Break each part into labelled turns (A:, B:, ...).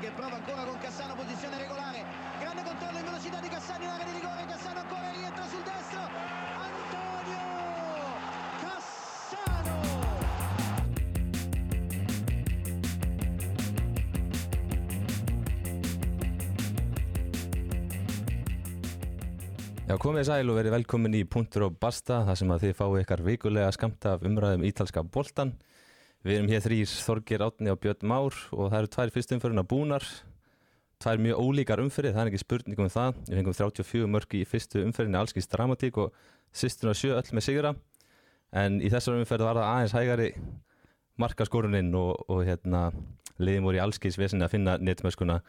A: che prova ancora con Cassano, posizione regolare. Grande controllo in velocità di Cassano in area di rigore. Cassano ancora rientra sul destro. Antonio Cassano.
B: Já, komið sæl og verið velkomin í Puntur og Basta, þar sem að þið fáið ykkar vikulega skamta af umræðum ítalska boltan. Við erum hér þrýr Þorgir Átni og Björn Már og það eru tvær fyrstumföruna búnar, tvær mjög ólíkar umferðið, það er ekki spurning um það. Við fengum 34 mörg í fyrstu umferðinni allskins dramatík og sýstuna sjö öll með sigra. En í þessar umferð var það aðeins hægari markaskoruninn og, og hérna, liðin voru í allskins vesinni að finna netmörskuna.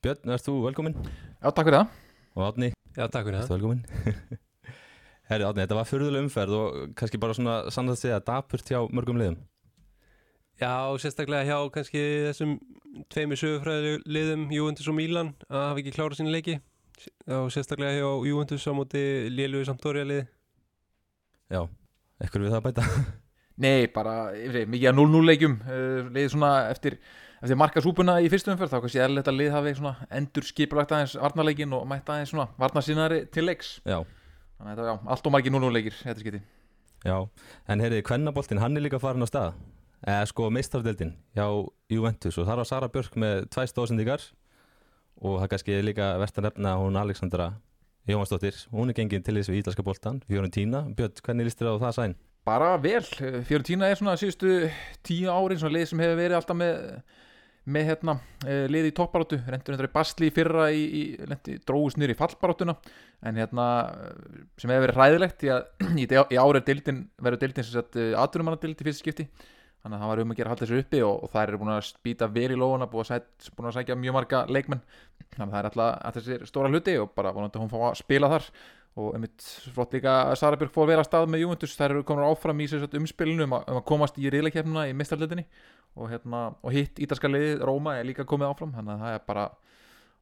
B: Björn, erst þú velkomin?
C: Já, takk fyrir það.
B: Og Átni?
D: Já, takk fyrir það.
B: velkomin Herri Átni, þetta var fyrðuleg umferð og kannski bara svona sannast að segja dapurt hjá mörgum liðum
D: Já, sérstaklega hjá kannski þessum tveimur sögufræðu liðum Juventus og Milan að hafa ekki klárað sína leiki. Og sérstaklega hjá Juventus á móti Lélugu Sampdoria liði.
B: Já, ekkur við það að bæta?
C: Nei, bara yfir, mikið að 0-0 leikjum uh, liðið svona eftir, eftir markasúpuna í fyrstu umferð þá kannski eðlilegt að lið hafi svona endur skipulagt aðeins varnarleikin og mætt aðeins svona varnarsinari til leiks.
B: Já,
C: þannig að þetta, já, allt og margir 0-0 leikir þetta skiti
B: já, en herri, kvennaboltinn, hann er líka farin á stað eða sko meistardeldin hjá Juventus og þar var Sara Björk með tvær stóðsendingar og það kannski líka verðt að nefna hún Alexandra Jóhansdóttir, hún er gengin til þess við ítalska boltan, Fiorentina, Björn, hvernig líst þér á það sæn?
C: bara vel, Fiorentina er svona síðustu tíu árin svona lið sem hefur verið alltaf með með hérna eh, lið í toppbaróttu rendur hendur í basli í fyrra í, í, lendi, dróðust nýr í fallbaróttuna en hérna eh, sem hefur verið hræðilegt í, í, í ári er deildin verður deildin sem sagt aðdurumanadild í fyrsta skipti þannig að það var um að gera að halda þessu uppi og, og þær eru búin að spýta vel í lófuna búin að, sæt, búin að sækja mjög marga leikmenn. Þannig að það er alltaf að þessi stóra hluti og bara vonandi að hún fá að spila þar. Og einmitt flott líka að Sara Björk fór vel að stað með Juventus. Þær eru komin áfram í sagt, umspilinu um að, um að komast í riðleikefnuna í mistarleitinni og, hérna, og hitt ítalska liðið Róma er líka komið áfram. Þannig að það er bara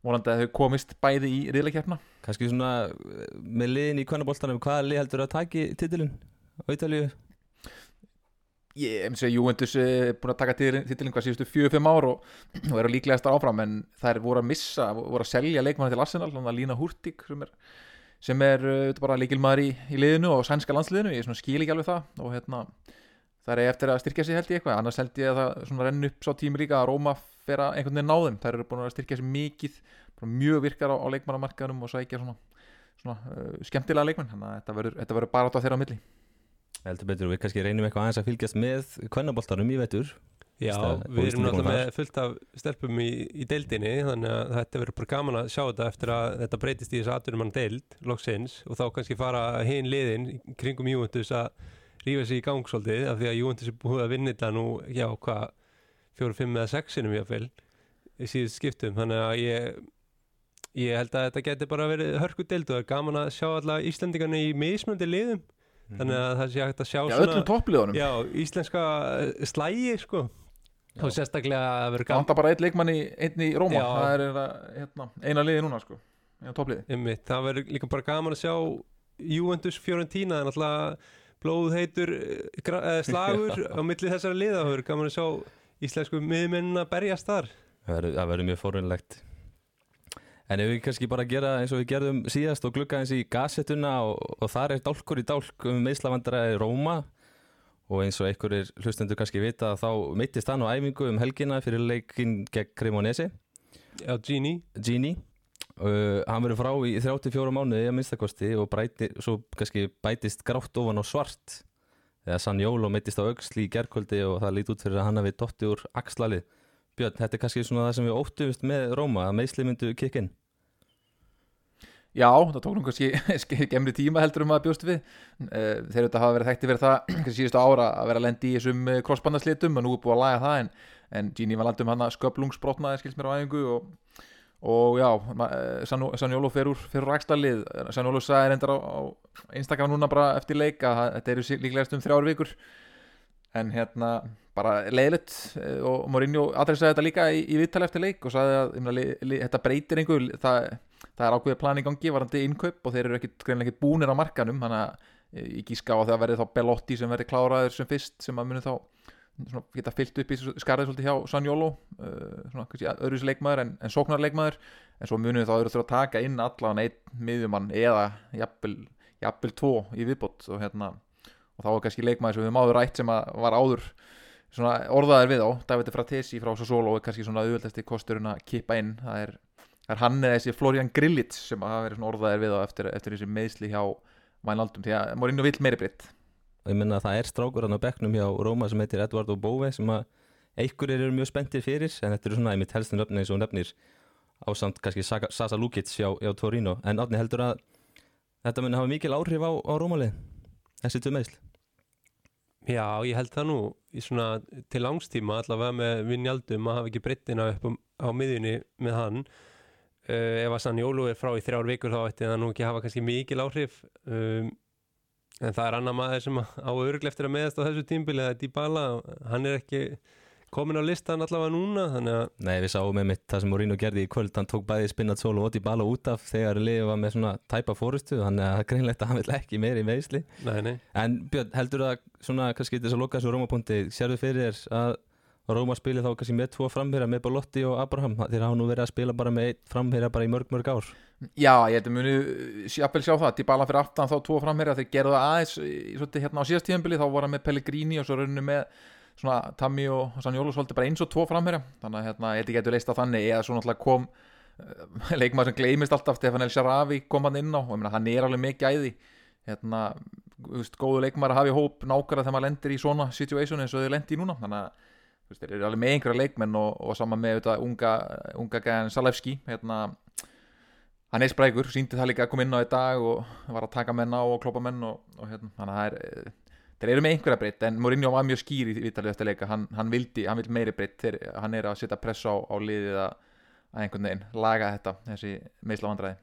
C: vonandi að þau komist bæði í riðleikefna
B: Kannski svona eh, með liðin í kvennaboltanum, hvaða lið heldur að taki titilin á Ítalíu?
C: Ég hef Juventus er búin að taka titilin hvað síðustu 4-5 ár og, og eru líklegast áfram en þær voru að missa, voru að selja leikmann til Arsenal, þannig að Lína Hurtig sem er, sem er uh, bara líkilmaður í, í liðinu og sænska landsliðinu, ég skil ekki alveg það og hérna það er eftir að styrkja sig held ég eitthvað, annars held ég að það svona renn upp sá tími líka að Róma fer að einhvern veginn ná þeim, þær eru búin að styrkja sig mikið mjög virkar á, á leikmannamarkaðunum og sækja svona, svona uh,
B: Heldur betur, við kannski reynum eitthvað aðeins að fylgjast með kvennaboltanum í vetur.
D: Já,
B: Stað-
D: við erum náttúrulega með fullt af stelpum í, í deildinni þannig að þetta verður bara gaman að sjá þetta eftir að þetta breytist í þessu aðdurum mann deild loksins og þá kannski fara hinn liðin kringum Juventus að rífa sig í gang svolítið af því að Juventus er búið að vinna þetta nú, já, hvað fjóru, fimm eða sexinum jáfnvel í síðust skiptum, þannig að ég ég held að þetta geti bara verið hörku deild og það er gaman að sjá alla Íslandingarna í mismöndi liðum þannig að það sé hægt að sjá
C: Já, öllum toppliðunum,
D: Já, íslenska eh, slægi sko.
B: Já.
D: og sérstaklega að vera
C: það
D: gaman
C: vantar bara einn leikmann í, einn í Róma,
D: Já.
C: það er eða, hérna, eina liði núna sko, eina toppliði
D: einmitt, það verður líka bara gaman að sjá Juventus Fiorentina. Það er náttúrulega blóðheitur eh, eh, slagur á milli þessara liða. Það verður gaman að sjá íslensku miðminn að berjast þar.
B: Það verður- það verður mjög fórunlegt En ef við kannski bara gera eins og við gerðum síðast og glugga eins í gasettuna og, og þar er dálkur í dálk um meðslavandara í Róma og eins og einhverjir hlustendur kannski vita þá meittist hann á æfingu um helgina fyrir leikinn gegn Cremonese.
D: Já, Gini.
B: Gini. Uh, hann verður frá í 34 mánuði að minnstakosti og bræti, svo kannski bætist grátt ofan á svart þegar Sanjólo meittist á auksli í gerkvöldi og það lít út fyrir að hann hafi dotti úr axlalið Björn, þetta er kannski svona það sem við óttumist með Róma að meðsli myndu kikkin
C: Já, það tók nú kannski gemri tíma heldur um að bjóst við. Eh, þeir auðvitað hafa verið þekkti fyrir það síðustu ára að vera að lendi í þessum eh, crossbandaslitum og nú er búið að laga það en, en Gini var landum hann að sköplungsbrotnaði skilst mér á æfingu og, og já, fer úr, fer úr axlalið Sanjólo sagði reyndar á, á Instagram núna bara eftir leik að þetta eru líklegast um þrjár vikur. En hérna bara leiðilegt eh, og Mourinho adressaði þetta líka í, í viðtali eftir leik og sagði að þetta breytir einhver það, það er ákveðið plan í gangi varandi innkaup og þeir eru ekkit, greinlega ekkit búnir á markanum þannig að eh, ég gíska á að það verði þá Belotti sem verði kláraður sem fyrst sem að muni þá svona, geta fyllt upp í skarðið svolítið hjá Sanjólo kannski öðruvísi leikmaður en, en sóknar leikmaður en svo munið þá eru þurfa að taka inn allan einn miðjumann eða jafnvel, tvo í viðbót. Og hérna og þá er kannski leikmaður sem við höfum áður rætt sem var áður svona orðaðir við á. Davide Fratesi frá Sassolo er kannski svona auðvöldasti kosturinn að kippa inn. Það er, það er hann eða þessi Florian Grillitz sem að hafa verið svona orðaðir við á eftir, eftir þessi meðsli hjá Vænaldum því að Mourinho vill meiri britt
B: og ég minna að það er strákur hann á bekknum hjá Róma sem heitir Eduardo Bove sem að einhverjir eru mjög spenntir fyrir en þetta eru svona einmitt helstu nöfni eins og hún nefnir ásamt kannski Saka- Sasa Lukic hjá, hjá Torino. En átni heldur að þetta muni hafa mikil áhrif á, á Rómalið þessi tvö meðsl
D: Já, ég held það nú í svona til langstíma allavega með Vinjaldum að hafa ekki breyttina upp um, á miðjunni með hann uh, ef að Sann Jólu er frá í þrjár vikur þá ætti það nú ekki að hafa kannski mikil áhrif. Um, en það er annar maður sem á öruglega eftir að meðast á þessu tímbili það er Dybala, hann er ekki komin á listan allavega núna
B: Nei, við sáum einmitt það sem Mourinho gerði í kvöld. Hann tók bæði Spinazzola og Dybala út af þegar liðið var með svona tæpa fórustu þannig að það er greinlegt að hann vil ekki meiri meðsli
D: nei, nei.
B: En Björn, heldur það svona kannski þess að loka þessu Rómapunkti sérðu fyrir þér að Róma spili þá kannski með tvo framherja með Balotti og Abraham þeir hafa nú verið að spila bara með einn framherja bara í mörg mörg ár.
C: Já, ég held að muni jafnvel sjá það Dybala fyrir aftan þá tvo framherja þeir gerðu það aðeins í, svolítið, hérna á síðast tíðanbili þá voru hann með Pellegrini og svo rauninu með svona Tammy og Sanjólu svolítið bara eins og tvo framherja. Þannig að hérna, ekki getur leist á þannig eða svo náttúrulega kom uh, leikmaður sem gleymist alltaf Stefan El Sharavi kom hann inn á og hann er alveg mikið æði. Hérna, góðu leikmaður að hafa í hóp nákvæmlega þegar maður lendir í svona situation eins og þau lendi í núna. Þannig að veist, þeir eru alveg með einhverja leikmenn og, og saman með þetta unga, unga gæðan Salevski hérna hann er sprækur, síndi það líka að koma inn á í dag og var að taka menn á og kloppa menn og, og hérna, þannig að það er eh, þeir eru með einhverja breytt, en Mourinho var mjög skýr í vitalið eftir leika, hann, hann vildi hann vil meiri breytt, þeir, hann er að setja press á, á liðið að, einhvern veginn laga þetta, þessi meðsla vandræði.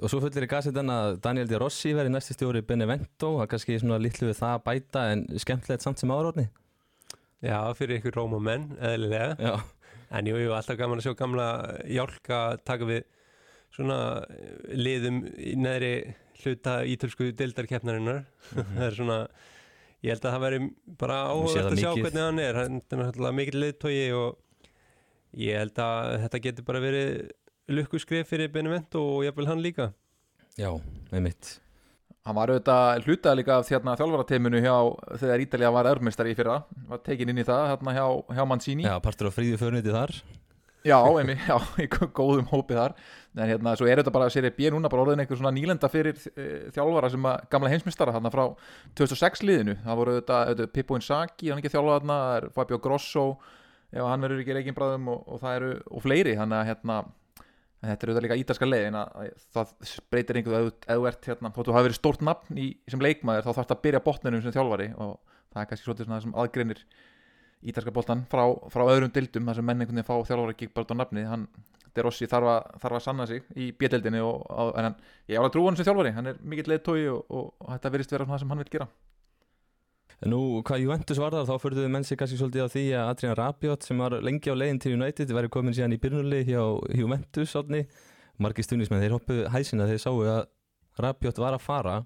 B: Og svo fullir í gasetan að Daniel Di Rossi verið næsti stjóri Benevento, það er kannski svona litlu við það að bæta en skemmtilegt samt sem áraðni
D: Já, fyrir ykkur Róma menn, eðlilega.
B: Já,
D: En jú, jú, alltaf gaman að sjá gamla hjálka taka við svona eh, liðum neðri hluta ítölsku deildarkeppnarinnar. Það er svona, ég held að það veri bara
B: það
D: að sjá hvernig hann er. Hann er náttúrulega mikill liðtói og ég held að þetta getur bara verið lukkuskrif fyrir Benevento og jafnvel hann líka.
B: Já, einmitt
C: Hann var auðvitað hlutað líka af þérna þjálfarateiminu hjá þegar Ítalija var örmestari í fyrra var tekin inn í það hérna hjá, hjá Mancini.
B: Já, partur á fríðu förniti þar.
C: Já, einmi, já, í gó- góðum hópi þar. En hérna, svo er þetta bara sér B núna bara orðin einhver svona nýlenda fyrir e, þjálfara sem að gamla heimsmystara þarna frá 2006 liðinu, það voru þetta Pippo Inzaghi, hann ekki það er Fabio Grosso, ef hann verður ekki reikinbræðum og, og það eru, og fleiri. Þannig að hérna, en þetta er auðvitað líka ítalska leið en að, að það breytir einhverju eða þú ert hérna, þóttu hafa verið stórt nafn í, sem leikmaður, þá þarf þetta að byrja botninum sem þjálfari og það er kannski svona það sem aðgreinir ítalska boltan frá, frá öðrum dildum þar sem menn einhvern veginn fá þjálfara ekki bara á nafni. Hann, De Rossi þarf að, þarf að sanna sig í og, en hann, ég ára að trúa hann sem þjálfari, hann er mikill leittói og, og, og þetta verðist vera það sem hann vil gera
B: Nú, hvað Juventus var þar, þá förðuðu menn sig kannski svolítið á því að Adrian Rabiot sem var lengi á leiðin til United væri komin síðan í byrjunli hjá Juventus átni. Margir stunismenn, þeir hoppuðu hæsina þeir sáu að Rabiot var að fara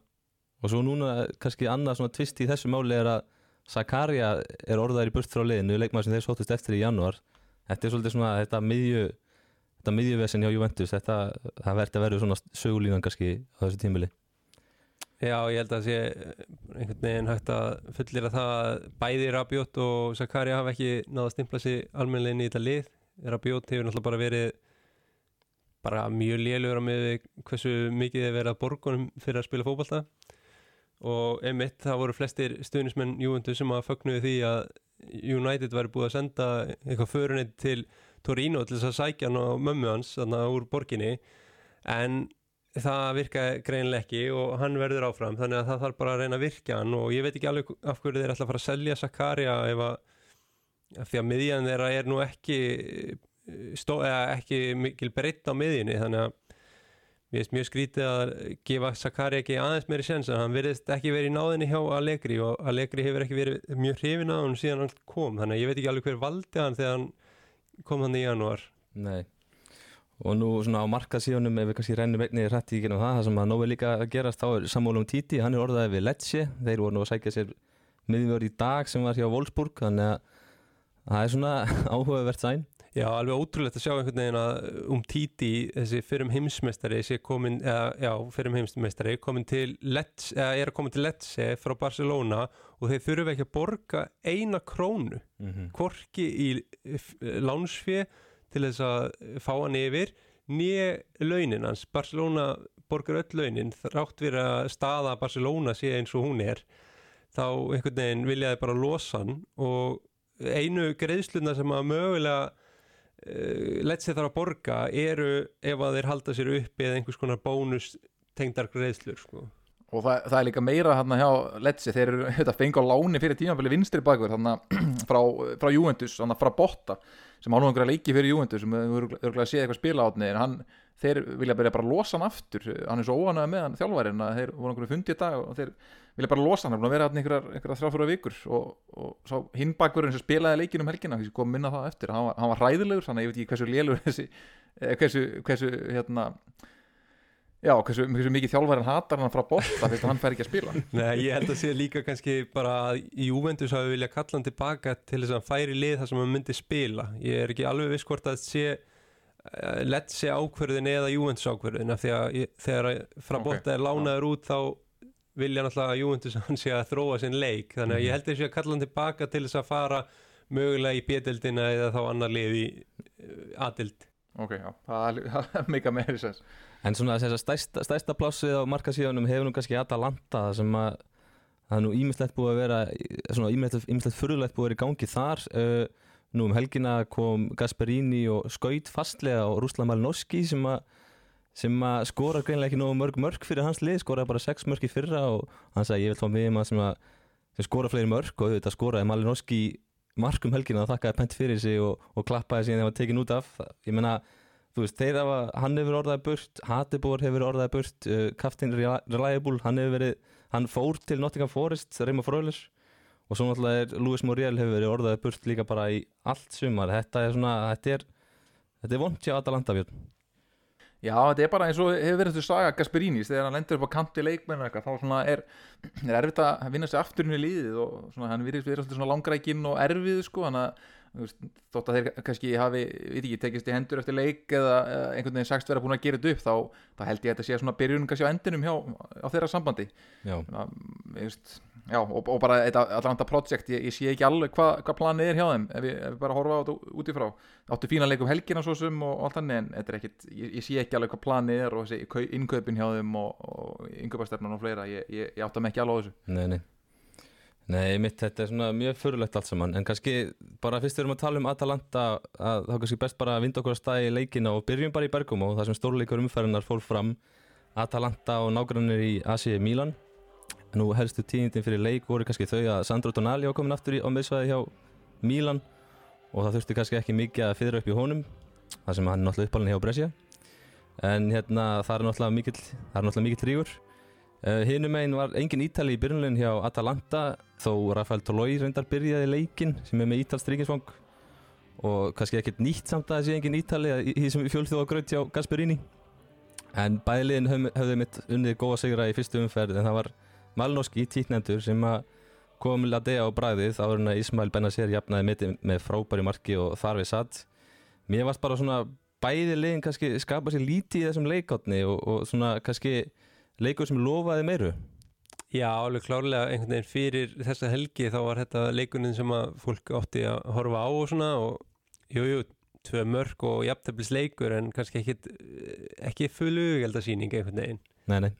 B: og svo núna kannski annað svona tvist í þessu máli er að Sakaria er orðaður í burt frá leiðinu, leikmaður sem þeir sóttust eftir í januar. Þetta er svolítið svona þetta miðju þetta miðjuvesen hjá Juventus, þetta það verður að verður svona sögulínan kannski á þessu tímili.
D: Já, ég held að sé einhvern veginn hægt að fullera það að bæði Rabiot og Sakari hafa ekki náða að stimpla sig almennilegin í þetta lið. Rabiot hefur náttúrulega bara verið bara mjög lélugur á með hversu mikið þið verið að borgunum fyrir að spila fótballta og einmitt það voru flestir stuðnismenn Juventus sem að fögnuðu því að United væri búið að senda eitthvað förunni til Torino til þess að sækja hann á mömmu hans þannig úr borginni. En það virkaði greinileg ekki og hann verður áfram þannig að það þarf bara að reyna að virka hann og ég veit ekki alveg af hverju þeir ætla að fara að selja Sakaria ef að því að miðjan þeirra er nú ekki stó, eða ekki mikil breytt á miðjunni þannig að Mér finnst mjög skrítið að gefa Sakari ekki aðeins meiri sens en hann verðist ekki verið í náðinni hjá Allegri og Allegri hefur ekki verið mjög hrifin á hann síðan hann kom þannig að ég veit ekki alveg hver valdi hann þegar hann kom hann í janúar.
B: Nei og nú svona á markasíðunum ef við kannski rennum einnig rætti í genum það það sem að nógu líka að gerast þá er Samúlum Títi, hann er orðaðið við Lecce þeir voru nú að sækja sér miðjumvörð í dag sem var hjá Wolfsburg þannig að það er svona áhugavert sæn
D: Já, alveg ótrúlegt að sjá einhvern veginn að um Titi, þessi fyrrum heimsmeistari sé komin, eða, já, fyrrum heimsmeistari komin til Let's, eða er að koma til Lecce frá Barcelona og þeir þurfu ekki að borga eina krónu
B: mm -hmm.
D: Til þess að fá hann yfir nýja launin hans Barcelona borgar öll launin þrátt verið að staða Barcelona sé eins og hún er þá einhvern veginn viljaði bara losa hann og einu greiðsluna sem að mögulega uh, lett sér þar að borga eru ef að þeir halda sér upp eða einhvers konar bónus tengdar greiðslur sko.
C: Og það, það er líka meira hérna hjá Letsi, þeir eru þetta fengi á láni fyrir tímafæli vinstri bakverð hérna frá, frá Juventus, hérna frá Botta sem á nú einhverja leiki fyrir Juventus sem við örgulega séð eitthvað spila átni en hann, þeir vilja bara bara losa hann aftur. Hann er svo óanægð með hann þjálfærin að þeir voru einhverju fundið dag og þeir vilja bara losa hann, hann er búin að vera hann einhverja, einhverja þrjáfjóra vikur og, og svo hinn bakverðin sem spilaði leikin um helgina, kom minna það eftir hann var, hann var hræðilegur, þannig ég veit ekki hversu lélur þessi, hversu, hversu hérna Já, hversu, hversu mikið þjálfærin hatar hann frá botta fyrst að hann fær ekki að spila?
D: Nei, ég held að sé líka kannski bara að Juventus hafi viljað kalla hann tilbaka til þess að hann færi lið þar sem hann myndi spila. Ég er ekki alveg viss hvort að sé uh, lett sé ákverðin eða Juventus ákverðin af því að ég, þegar frá
C: Ok,
D: botta er lánaður út þá vilja náttúrulega að Juventus hann sé að þróa sinn leik. Þannig að ég held að sé að kalla hann tilbaka til þess að fara mögulega í B-dildina eða þá annar lið í uh, A-dild
C: Ok, já, það mega meiri sens
B: En svona þess að stærsta, stærsta plássið á markasíðunum hefur nú kannski Atalanta sem að það er nú ímislegt búið að vera svona ímislegt fyrðulegt búið að vera í gangi þar. Uh, nú um helgina kom Gasperini og skaut fastlega og Ruslan Malinovski sem að sem að skora greinlega ekki nógu mörg mörg fyrir hans lið, skoraði bara 6 mörg í fyrra og hann sagði ég vil fá mig um að sem, að, sem skora fleiri mörg og þetta skoraði Malinovski markum helgina og þakkaði pent fyrir sig og, og klappaði síðan þegar hann var tekin út af. Ég menna þú veist, þeir hafa, hann hefur orðaði burt Hatibor hefur orðaði burt uh, Kaftin Reliable, hann hefur verið hann fór til Nottingham Forest, Reymar Fröler og svo náttúrulega er Luis Muriel hefur verið orðaði burt líka bara í allt sumar, þetta er svona þetta er, þetta er vond hjá Atalanta Björn.
C: Já, þetta er bara eins og hefur verið þessu saga Gasperinis þegar hann lendur upp á kanti leikmenn þá svona er, er erfitt að vinna sér afturinn í liðið og svona, hann virðist verið svona langrækinn og erfið sko, hann að veist, þótt að þeir kannski hafi, veit ekki, tekist í hendur eftir leik eða, einhvern veginn sagst vera búin að gera þetta upp þá, þá held ég að þetta sé svona byrjun kannski á endinum hjá á þeirra sambandi.
B: Já,
C: Þannig að, veist, já, og, og bara þetta Atlanta Project, ég, ég sé ekki alveg hvað hva planið er hjá þeim ef ég, ef ég bara horfa á þetta útífrá áttu fína leik um helgina svo sem og, allt þannig en þetta er ekkit, ég, ég sé ekki alveg hvað planið er og þessi innkaupin hjá þeim og, og innkaupastefnan og fleira, ég, ég, ég átta mig ekki alveg á þessu.
B: Nei, nei Nei, mitt, þetta er svona mjög förulegt allt saman. En kannski bara fyrst við erum að tala um Atalanta að þá kannski best bara að vinda okkur að staði í leikina og byrjum bara í Bergum og það sem stórleikur umferðinar fór fram. Atalanta og nágrannir í Asi Milan. Nú helstu tíðindin fyrir leik voru kannski þau að Sandro Tonali ákomin aftur í, á meðsvæði hjá Milan og það þurfti kannski ekki mikið að fyrra upp í honum það sem hann er náttúrulega uppalinn hjá Brescia. En hérna það er náttúrulega mikill, mikill rígur Uh, Hinum einn var engin Ítali í byrjunlegin hjá Atalanta þó Rafael Toloi reyndar byrjaði leikin sem er með Ítals ríkisvang og kannski ekkert nýtt samt að sé engin Ítali í því sem fjölþjóða grönt hjá Gasperini. En bæliðin höfðu höf mitt unnið góða sigra í fyrstu umferð en það var Malnoski títnendur sem að kom Ladea á bræðið þá var hann að Ismail Benazer jafnaði með, með frábæri marki og þar við satt mér varst bara svona bæði liðin kannski skapa sér lítið í þessum leikotni og, og svona kannski leikur sem lofaði meiru?
D: Já, alveg klárlega einhvern veginn fyrir þessa helgi þá var þetta leikunin sem að fólk átti að horfa á og svona og jújú, jú, tvö mörg og jafntefnis leikur en kannski ekki, ekki fullu ugeldasýning einhvern veginn.
B: Nei, nei,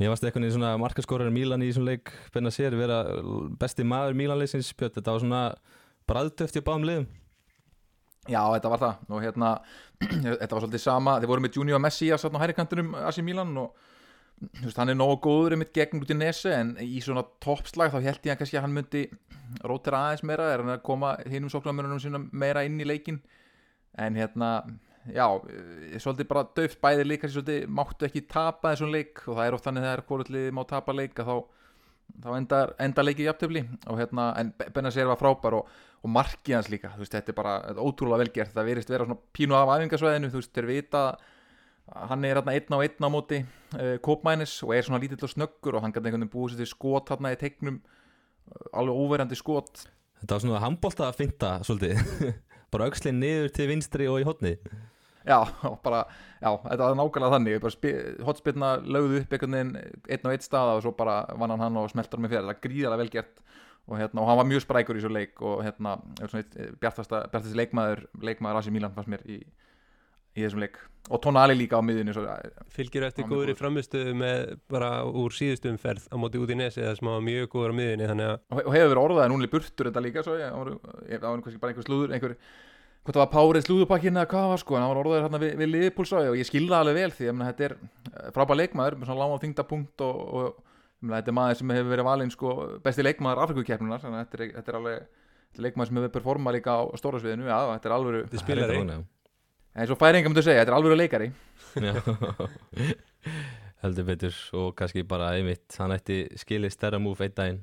B: mér varst eitthvað svona markaskorari Mílan í þessum leik benna sér vera besti maður Mílanleysins spjöld, þetta var svona bræðtöft í báðum liðum.
C: Já, þetta var það. Og hérna, þetta var svolítið sama. Þeir voru með Junior Messi að satna hærikantunum Asi Milan og veist, hann er nógu góður um eitt gegn út í nesi en í svona toppslag þá held ég að kannski að hann myndi rótira aðeins meira er hann að koma hinnum sóknarmörunum sína meira inn í leikin en hérna, já svolítið bara döft bæði líka svolítið máttu ekki tapa þessum leik og það er oft þannig þegar hvorullið má tapa leik að þá, þá endar, endar leikið jafntöfli og hérna, en Benazer var frábær og, og markið hans líka, þú veist, þetta er bara þetta er ótrúlega velgert, það verist vera svona pínu af æfingasvæðinu, þú veist, þeir vita hann er hérna einn á einn á móti uh, Kópmænis og er svona lítill og snöggur og hann gæti einhvern veginn búið sér til skot hérna í tegnum alveg óverjandi skot.
B: Þetta var svona handbólta að finta svolítið. Bara aukslinn niður til vinstri og í hotni
C: Já, bara, já, þetta var nákvæmlega þannig. Hotspilna lögðu upp einhvern veginn einn og einn staða og svo bara vann hann hann og smeltar með fyrir, það er gríðarlega vel gert og, hérna, og hann var mjög sprækur í svo leik og hérna, bjartasta, bjartasta leikmaður leikmaður Asi Milan fannst mér í, í þessum leik. Og Tonali líka á miðunni svo,
D: Fylgir eftir góðri framistuðu með bara úr síðustu umferð á móti út í nesi það sem var mjög góður á miðunni þannig að
C: og, og hefur verið orðað en er burtur þetta líka svo, ég, það var, ég, það var kannski bara einhver slúður einhver, hvort það var párið slúðupakkin eða hvað var sko, en það var orðaður hérna við, við svo, og ég skilða alveg vel því, ég meina, þetta er eh, frábær leikmaður, með svona lága þingdapunkt og, og ég meina, þetta er maður sem hefur verið valinn sko, besti leikmaður að þetta er, þetta er alveg þetta er leikmaður sem hefur performað líka á stóra sviðinu já, þetta er alvöru,
D: þetta er spilari
C: eins og færingar myndu segja, þetta er alvöru leikari.
B: Já. heldur betur. Og kannski bara einmitt hann ætti skilið stærra múf einn daginn.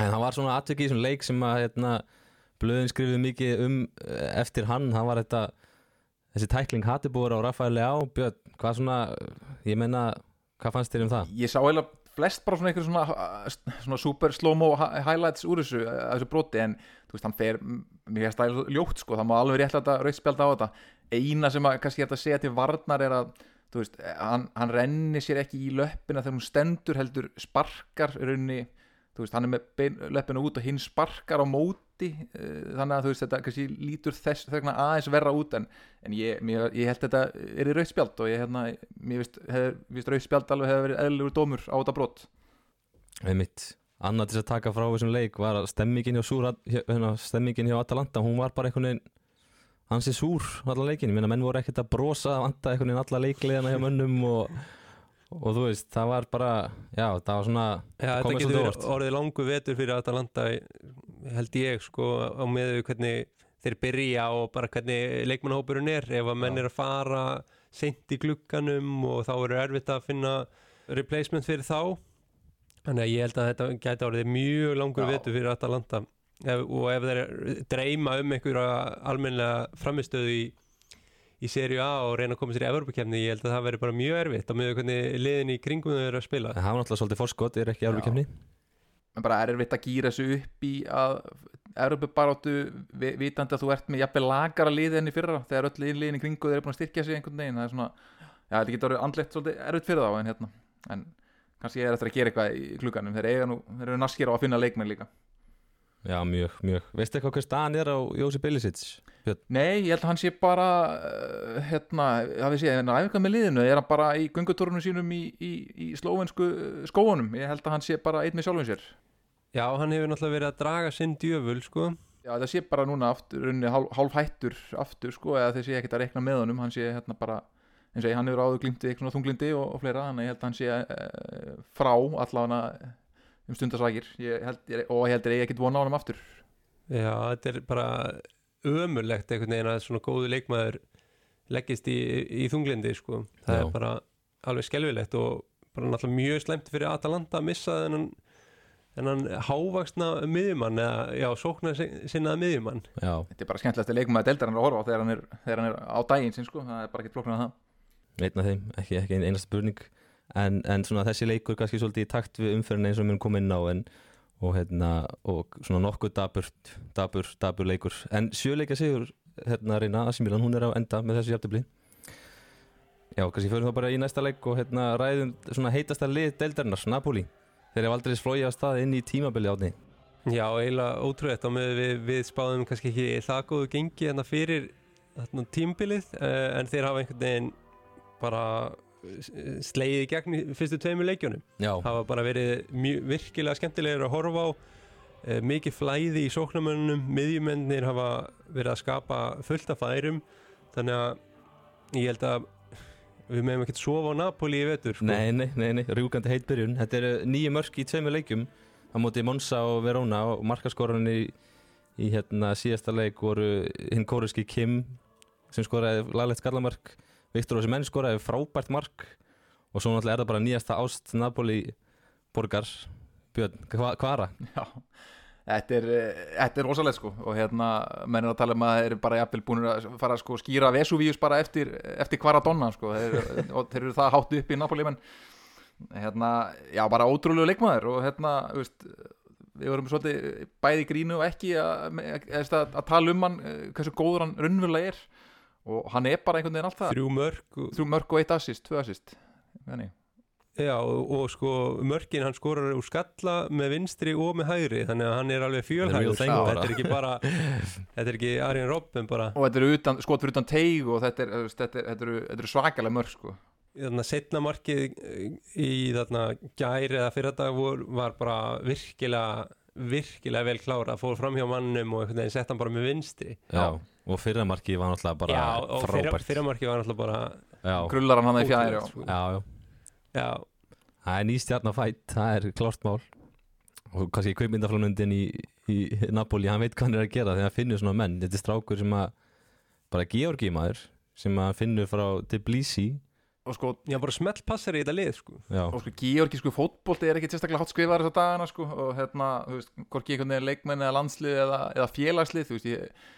B: En það var svona atveki í svona leik sem að hérna, blöðin skrifuð mikið um eh, eftir hann, það var þetta þessi tækling Hattibúr á Rafael Leá Björn, hvað svona ég meina, hvað fannst þér um það?
C: ég sá eiginlega flest bara svona einhver svona, svona super slow-mo hi- highlights úr þessu, að þessu broti. En þú veist, hann fer, finnst það ljótt sko, það má alveg rétt að rauðspjálta á þetta eina sem að kannski að segja til varnar er að, veist, hann, hann renni sér ekki í löppina þegar hún stendur heldur sparkar þú veist, hann er með bein, löppina út og hinn sparkar á móti eh, þannig að veist, þetta kannski lítur þess þegna aðeins verra út en, en ég, mér, ég held þetta er í rauðspjald og ég, hérna, finnst rauðspjald alveg hefur verið eðlugur dómur á þetta brot.
B: Einmitt, annað til að taka frá þessum leik var að stemmingin hjá, súr, hérna, stemmingin hjá Atalanta, hún var bara einhvern veginn hansi súr allan leikin, ég meina menn voru ekkert að brosa að vanta einhvern veginn alla leikliðana hjá mönnum og, og þú veist, það var bara já, það var svona
D: Já,
B: Komið svolítið
D: verið orðið langu vetur fyrir Atalanta held ég sko á meðu hvernig þeir byrja og bara hvernig leikmannahópurinn er. Ef að menn
B: Já.
D: er að fara seint í glugganum og þá eru erfitt að finna replacement fyrir þá. Þannig að ég held að þetta gæti orðið mjög langur vetur fyrir Atalanta ef, og ef þeir dreyma um einhverja almennlega framistöðu í í serju A og reyna að koma sér í Evropakefni ég held að það veri bara mjög erfitt á meðu hvernig liðin í kringum þau eru að spila.
B: Það var náttúrulega svolítið forskot, er ekki kemni
C: en bara er erfitt að gýra þessu upp í að Európa-baróttu vi- vitandi að þú ert með jafnvel lagara liði enn í fyrra þegar öll liðin í kringu þeir eru búin að styrkja sig einhvern veginn það er svona, já þetta getur orðið andlegt svolítið erfitt fyrir þá en hérna en kannski er eftir að gera eitthvað í klukkanum þeir, eiga nú, þeir eru naskir á að finna leikmenn líka
B: já, mjög, mjög, veistu eitthvað hver staðan er á Jósi Billisits?
C: Nei, ég held að hann sé bara uh, hérna, hafið séð, hérna æfingar með liðinu. Er hann bara í göngutúrunum sínum í, í, í slóvensku uh, skóunum? Ég held að hann sé bara einn með sjálfum sér.
D: Já, hann hefur náttúrulega verið að draga sinn djöful sko.
C: Já, það sé bara núna aftur, runni, hálf, hálf hættur aftur, sko, eða þeir sé ekkert að rekna með honum. Hann sé hérna bara, eins og ég, hann hefur áður glýmti eitthvað þunglindi og, og fleira ég hann um ég, og ég heldur ég ekkert vona á honum aftur.
D: Já, þetta er bara ömurlegt einhvern veginn að svona góðu leikmaður leggist í, í þunglindi sko. það
B: Já.
D: er bara alveg skelfilegt og bara náttúrulega mjög slæmt fyrir Atalanta að missa þennan þennan hávaksna miðjumann eða já, sóknar sinnaða miðjumann.
B: Já,
C: þetta er bara skemmtilegast leikum að deildar hann að horfa á þegar hann er, þegar hann er á daginn sinn, sko, það er bara ekkert flóknar að það.
B: Einn af þeim, ekki, ekki ein- einasta spurning en, en svona þessi leikur kannski svolítið í takt við umferðin eins og erum komið inn á en, og, hérna, og svona nokkuð dabur, dabur, dabur leikur. En sjöleika sigur hérna reyna Asimilan, hún er á enda með þessu jafntöfli Já, kannski fyrir þá bara í næsta leik og hérna ræðum svona heitasta lið deildarinnar, Napoli. Þeir eru aldrei flóið á stað inn í tímabili átni
D: Já, eiginlega ótrúið við, við spáðum kannski ekki það góðu gengi hérna fyrir þarna, tímbilið uh, en þeir hafa einhvern veginn bara slegið í gegn í fyrstu tveimur leikjunum.
B: Já,
D: hafa bara verið mjög, virkilega skemmtilegir að horfa á e, mikið flæði í sóknarmönnum miðjumennir hafa verið að skapa fullt af færum. Þannig að ég held að við meðum ekkert sofa á Napoli í vetur sko.
B: Nei, nei, nei, nei, rjúkandi heit byrjun Þetta eru nýju mörk í tveimur leikjum. Á móti Monsa og Verona og markaskorun í, í hérna síðasta leik voru hinn kóruski Kim sem skoraði laglegt skallamark Viktor Osimenn skoraði frábært mark og svo náttúrulega er það bara nýjasta ást Napoli borgar. Björn, hva, hvara?
C: Já, þetta er, er rosalegt sko. Og hérna menn er að tala um að þeir eru bara jafnvel búin að fara að sko skýra Vesuvius bara eftir, eftir Kvaradonna sko. Þeir, og þeir eru það hátt upp í Napoli menn. Hérna, já bara ótrúlegu leikmaður og hérna, veist við vorum svolítið bæði grínu og ekki að, að, að, að tala um hann eh, hversu góður hann raunverulega er og hann er bara einhvern veginn alltaf
D: þrjú mörg og,
C: þrjú mörg og eitt assist, tvö assist Þannig.
D: já, og, og sko mörgin hann skorar úr skalla með vinstri og með hægri þannig að hann er alveg fjölhægur þetta
B: bara.
D: er ekki bara þetta er ekki Arjen Robben bara
C: og þetta eru utan, skot fyrir utan teig og þetta, er, þetta, er, þetta, eru, þetta eru svakalega mörg sko.
D: þarna setna markið í þarna gæri eða fyrir dag var bara virkilega virkilega vel klára, fór fram hjá mannum og einhvern veginn sett hann bara með vinstri
B: Já, og fyrra markið var náttúrulega bara
D: já,
B: frábært.
D: fyrir markið var náttúrulega bara
B: Já,
C: grullar hann hann í fjæðir
D: ótrúlegt, sko.
B: Það er nýstjarnafætt, það er klart mál. Og kannski kveikmyndaflónundin í, í Napoli, hann veit hvað hann er að gera þegar hann finnur svona menn, þetta er strákur sem að bara Georgi maður sem að finnur frá Tbilisi.
C: Og sko
D: já, bara smelt passar í þetta lið sko.
C: Og sko georgísku fótbolti er ekki sérstaklega hot skrifar þessa dagana sko. Og hérna, þú veist, hvorki einhvern veginn leikmenn eða landslið eða, eða félagslið þú veist, ég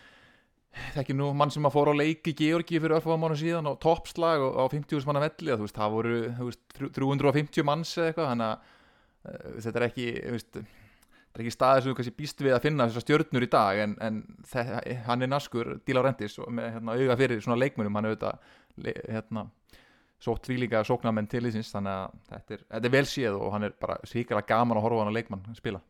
C: þekki nú mann sem að fóra á leik í Georgi fyrir örfáða mánu síðan og toppslag og á 50 manna velli og veist, það voru veist, 350 manns eða eitthvað þannig að þetta er ekki veist, það er ekki staðið sem þú býst við að finna þessar stjörnur í dag en, en þe- hann er naskur, Díla Rendis og með hérna, auga fyrir svona leikmönum hann er auðvitað hérna, sótt tvílíka sóknarmenn til þessins þannig að þetta er, þetta er vel séð og hann er bara svíkala gaman að horfa hann að leikmann spila.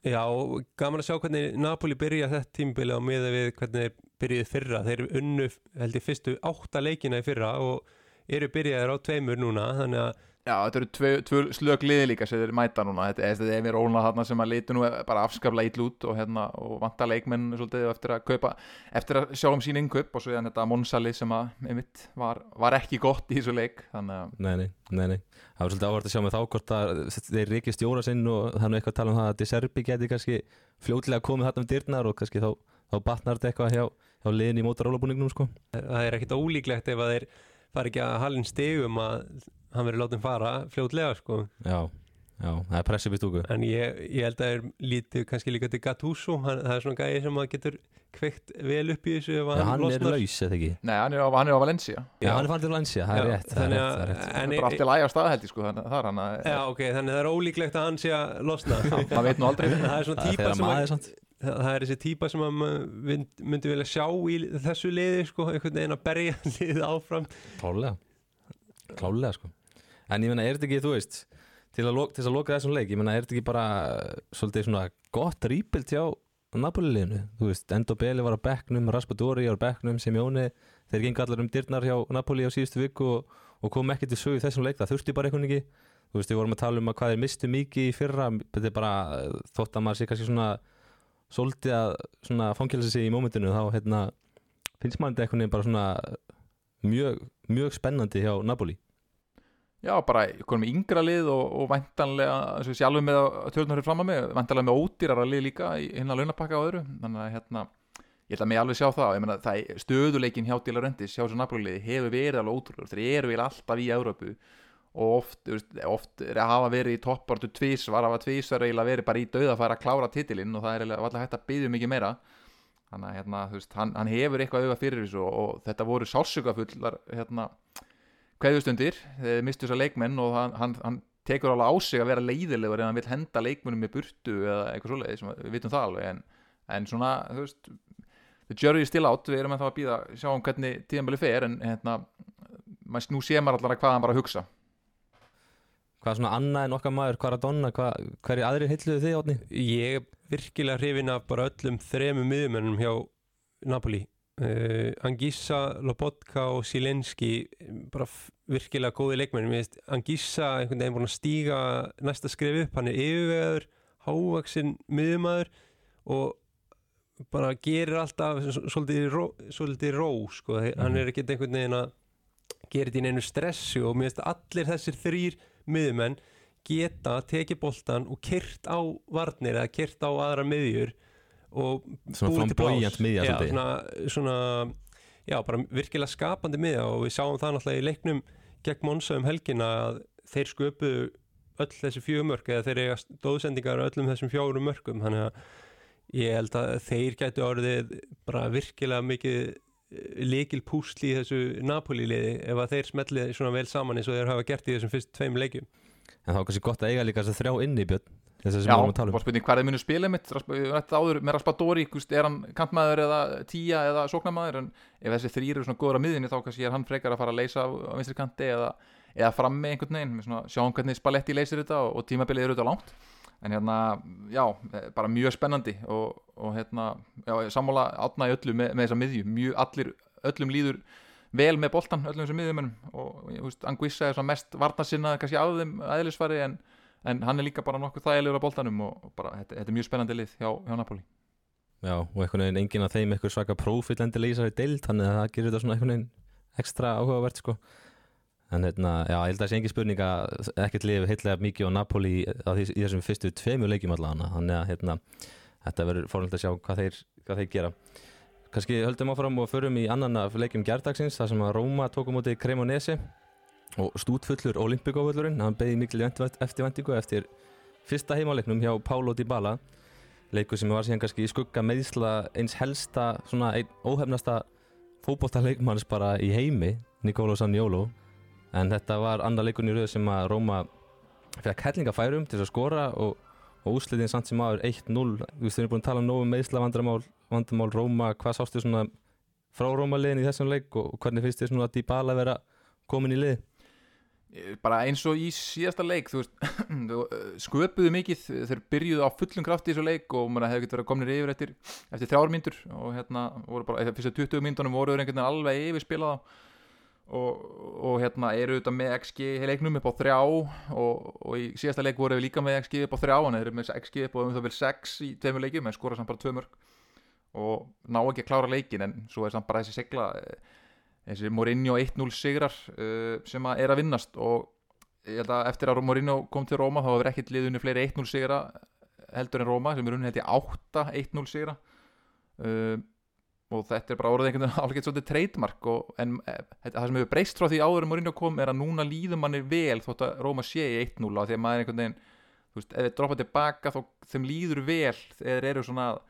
D: Já, og gaman að sjá hvernig Napoli byrja þetta tímbili á miða við hvernig þeir byrjuði fyrra þeir unnu held ég fyrstu átta leikina í fyrra og eru byrjaðir á tveimur núna þannig að
C: Já, þetta eru tvö, tvö slög liði líka sem þeir mæta núna, þetta er, þetta er Emir Ólna þarna sem að litu nú bara afskaplega ítl út og, hérna, og vanta leikmenn svolítið eftir að kaupa, eftir að sjá um sín innkaup og svo er þetta Monsali sem að einmitt, var, var ekki gott í þessu leik þannig að
B: nei, nei, nei, nei. Það var svolítið áhvert að sjá með þá hvort að þeir reykja stjóra sinn og er nú eitthvað að tala um það að De Serbi geti kannski fljótlega komið þarna um dyrnar og kannski þá, þá batnar þetta eitthvað hjá, hjá liðin í mótarólabúningnum sko.
D: Það er ekkit ólíklegt ef að þeir fari ekki að halin stegum að hann verið látið fara fljótlega sko.
B: Já, já, það er pressið við stúku.
D: En ég, ég held að það er lítið kannski líka til Gattuso, hann, það er svona gæði sem að getur kveikt vel upp í þessu ef
B: Já, hann er
D: losnar.
B: laus, eða ekki?
C: Nei, hann er á, hann er á Valencia.
B: Já,
D: Já.
B: hann er farin til Lancia, það er rétt Það er það er
D: að-
C: Það er bara allt í læg á staðhældi sko, þannig að það er hann að
D: Já, ok, þannig að það er ólíklegt að hann sé að losna.
C: Maður veit nú aldrei.
D: Það er svona
B: Það er
D: típa sem að, það er þessi típa sem að maður mynd- myndi vilja sjá í þessu liði sko, einhvern veginn að berja liðið áfram.
B: Klálega Klálega sko. En ég meina, er þetta ekki, þú veist Til að, loka, til þess að loka þessum leik Ég meina, er þetta ekki bara Svolítið svona gott rýpilt hjá Napoli-liðinu? Þú veist, Endo Beli var á bekknum Raspadori á bekknum Simeone Þeir gengur allar um dyrnar hjá Napoli á síðustu viku Og, og kom ekki til sögu þessum leik Það þurfti bara eitthvað ekki. Þú veist, við vorum að tala um að hvað þeir mistu mikið í fyrra Þetta er bara þótt að maður sé kannski svona Svolítið að fangilsa sig í mómentinu Þá hérna finnst maður þetta eitthvað bara svona mjög, mjög spennandi hjá Napoli.
C: Já, bara konum með yngra lið og, og væntanlega, eins og sjálfur með að tölunum fyrir fram að mig, væntanlega með ódýrara lið líka í hinna launapakka og öðru. Þannig að hérna, ég ætla að mig alveg sjá það. Ég meina, það er stöðuleikin hjá Díla Röndis hjá þessu Napoli-liði hefur verið alveg ótrúlega þeir eru vel alltaf í Európu og oft, veist, oft að hafa verið í toppartu tvís, var að hafa tvís var eiginlega verið bara í dauðafæra að klára titilinn og það er alltaf hægt að byggja mikið meira. Þannig að hérna, veist, hann, hann hefur eitthvað auðvað fyrir þessu og, og þetta voru sálsugafullar hérna, kveðustundir þeir mistu þessar leikmenn og hann, hann, hann tekur alveg á sig að vera leiðilegur ef hann vil henda leikmennum með burtu eða eitthvað svoleiðis, við vitum það alveg en, en svona, þú veist the jury is still out, við erum að það að býða sjá um hvernig tíðanbili fer en hérna, nú sé maður allar hvað hann var að hugsa
B: Hvað svona annað en okkar maður, hvað er að donna, hvað, hverju aðri heilluðu þið átni?
D: Ég er virkilega hrifin af bara öllum þremu miðumennum hjá Napoli uh, Angissa, Lobotka og Silenski bara virkilega góði leikmenn Mér finnst Angissa einhvern veginn búin að stíga næsta skrif upp, hann er yfirvegaður hávaksinn miðumæður og bara gerir alltaf svolítið ró, svolítið ró sko. hann er ekkert einhvern veginn að gera þetta í neinu stressu og mér finnst allir þessir þrýr miðumenn geta tekið boltan og kyrt á varnir eða kyrt á aðra miðjur og búið til
B: miðja
D: já, svona, svona, já, bara virkilega skapandi miðja og við sáum það náttúrulega í leiknum gegn Monsa um helgina að þeir sköpuðu öll þessi fjögumörk eða þeir eiga stóðsendingar öllum þessum fjórum mörkum. Þannig að ég held að þeir gætu orðið bara virkilega mikið leikil púsl í þessu Napoli-liði ef að þeir smellið svona vel saman eins og þeir hafa gert í þessum fyrst tveim leikjum?
B: En þá er kannski gott að eiga líka þess að þrjá inni Björn þess að sem
C: Já,
B: við vorum að tala
C: var
B: um.
C: spurning hvað er munu spila mitt? Áður með Raspadori, er hann kantmaður eða tíja eða sóknamaður en ef þessi þrýr eru svona góður á miðinni þá kannski er hann frekar að fara að leysa á, á vinstri kanti eða, eða frammi einhvern veginn sjáum hvernig Spalletti leysir þetta og, og tímabilið eru þetta langt en hérna, já, bara mjög spennandi og, og hérna já, sammála átna í öllu með, með þessa miðju. Mjög allir, öllum líður vel með boltan, öllum þessum miðjumennum og ég veist, Anguissa er svona mest varnarsinna kannski af þeim aðeinsfari en en hann er líka bara nokkuð þægilegur á boltanum og og bara, þetta, þetta er mjög spennandi lið hjá, hjá Napoli.
B: Já, og einhvern veginn enginn af þeim eitthvað svaka prófill endilega í þessari deild þannig að það gerir þetta svona einhvern veginn ekstra áhugavert sko en hérna, já, ég held að það sé engin spurning að ekkert lið heitlega mikið á Napoli á því, í þessum fyrstu tveimur leikjum allavega þannig að hérna, þetta verður fórhald að sjá hvað þeir, hvað þeir gera. Kannski höldum áfram og förum í annan af leikjum gerdagsins þar sem að Róma tók á móti Cremonese. Og stútfullur Olimpíkóvöllurinn hann beði mikil eftirvendingu eftir fyrsta heimaleiknum hjá Paulo Dybala. Leikur sem var síðan kannski í skugga meðsla eins helsta svona einn óhefnasta fótbolltaleikmanns bara í heimi Nicolo Saniolo en þetta var annar leikurinn í rauð sem að Róma fekk hellingafærum til að skora og, og úslitin samt sem aður 1-0 við erum búin að tala um nógu meðsla vandamál, vandamál Róma, hvað sástu svona frá Róma liðin í þessum leik og hvernig finnst þið svona að Dybala vera komin í lið?
C: Eh, bara eins og í síðasta leik þú veist, þú, eh, sköpuðu mikið þeir byrjuðu á fullum krafti í þessu leik og maður hefði getið verið komnir yfir eftir, eftir þrjár myndur og hérna voru bara, eftir fyrstu 20 myndunum voru þeir einhvern veginn alveg yfir spilað og, og hérna eru auðvitað með XG í leiknum upp á þrjá og, og í síðasta leik voru við líka með XG upp á þrjá en þeir eru með XG upp á um það vel 6 í tveimur leikjum en skora samt bara tvö mörg og ná ekki að klára leikin en svo er samt bara þessi segla þessi Mourinho 1-0 sigrar uh, sem að er að vinnast og ég held að eftir að Mourinho kom til Róma þá hefur ekkert liðunni fleiri 1-0 sigra heldur en Róma sem er unni held ég 8 1-0 sigra uh, og þetta er bara orðið einhvern veginn álgett svolítið treytmark en eh, það sem hefur breyst frá því áður en Mourinho kom er að núna líðum manni vel þótt að Róma sé í 1-0 á því að maður einhvern veginn þú veist, ef þeir droppa tilbaka þá þeim líður vel þeir eru svona að,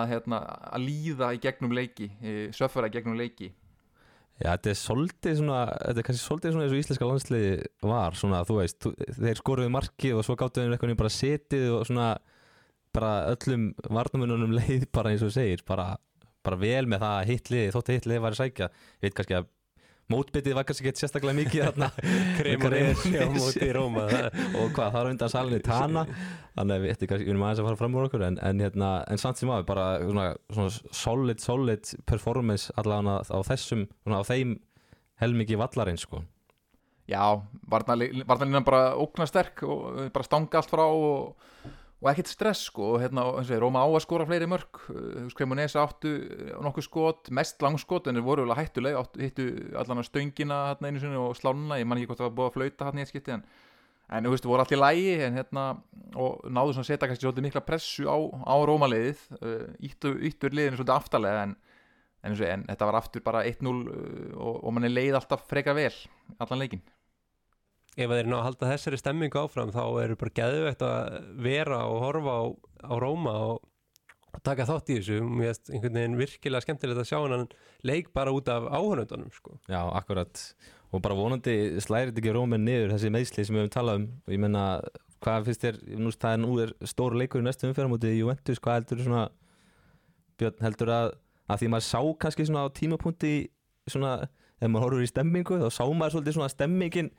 C: að, hérna, að líða í gegnum leiki söffara í gegnum leiki.
B: Já, þetta er svolítið svona, þetta er kannski svolítið svona eins og íslenska landsliði var, svona, þú veist, þú, þeir skoruðu markið og svo gáttu þeim eitthvað bara setið og svona, bara öllum varnamununum leið bara eins og segir, bara, bara vel með það að hitliði, þótti hitliði var að sækja, ég veit kannski að mótbyttið var kannski ekki sérstaklega mikið þarna.
D: Cremonese á móti Róma
B: og hvað, það var undan salinni Tana. Þannig að við ættum kannski, við erum aðeins að fara fram úr okkur en, en, hérna, en samt sem aðeins bara svona, svona solid, solid performance allavega á þessum, svona, á þeim helmikið vallarinn sko.
C: Já, varnalínan bara óknar sterk og bara stanga allt frá og, og ekkert stress sko og hérna, eins og ég, Róma á að skora fleiri mörg veist, Cremonese áttu nokkuð skot mest langskot en þeir voru alveg hættuleg áttu, hittu allan að stöngina hérna einu sinni og slánuna, ég man ekki hvort það var búið að flauta hérna í eitt skipti en, en þú veist, voru allt í lægi en hérna, og náðu svona að setja kannski svolítið mikla pressu á, á Róma-liðið íttur íttu liðinu svolítið aftalega en, en, en þetta var aftur bara 1-0 og, og manni leið alltaf freka vel allan leikin
D: ef þeir ná að halda þessari stemmingu áfram þá eru bara geðvegt að vera og horfa á, á Róma og, og taka þátt í þessu. Mér finnst einhvern veginn virkilega skemmtilegt að sjá hann leik bara út af áhörnundunum sko.
B: Já, akkurat. Og bara vonandi slærið ekki Rómin niður þessi meðsli sem við höfum talað um. Og ég menna, hvað finnst þér nú, er nú er stór leikur í næstu umferðum út í Juventus, hvað heldur þú svona Björn heldur að, að því maður sá kannski svona á tímapunkti svona, ef maður horfur í stemmingu þá sá maður svolítið svona stemmingin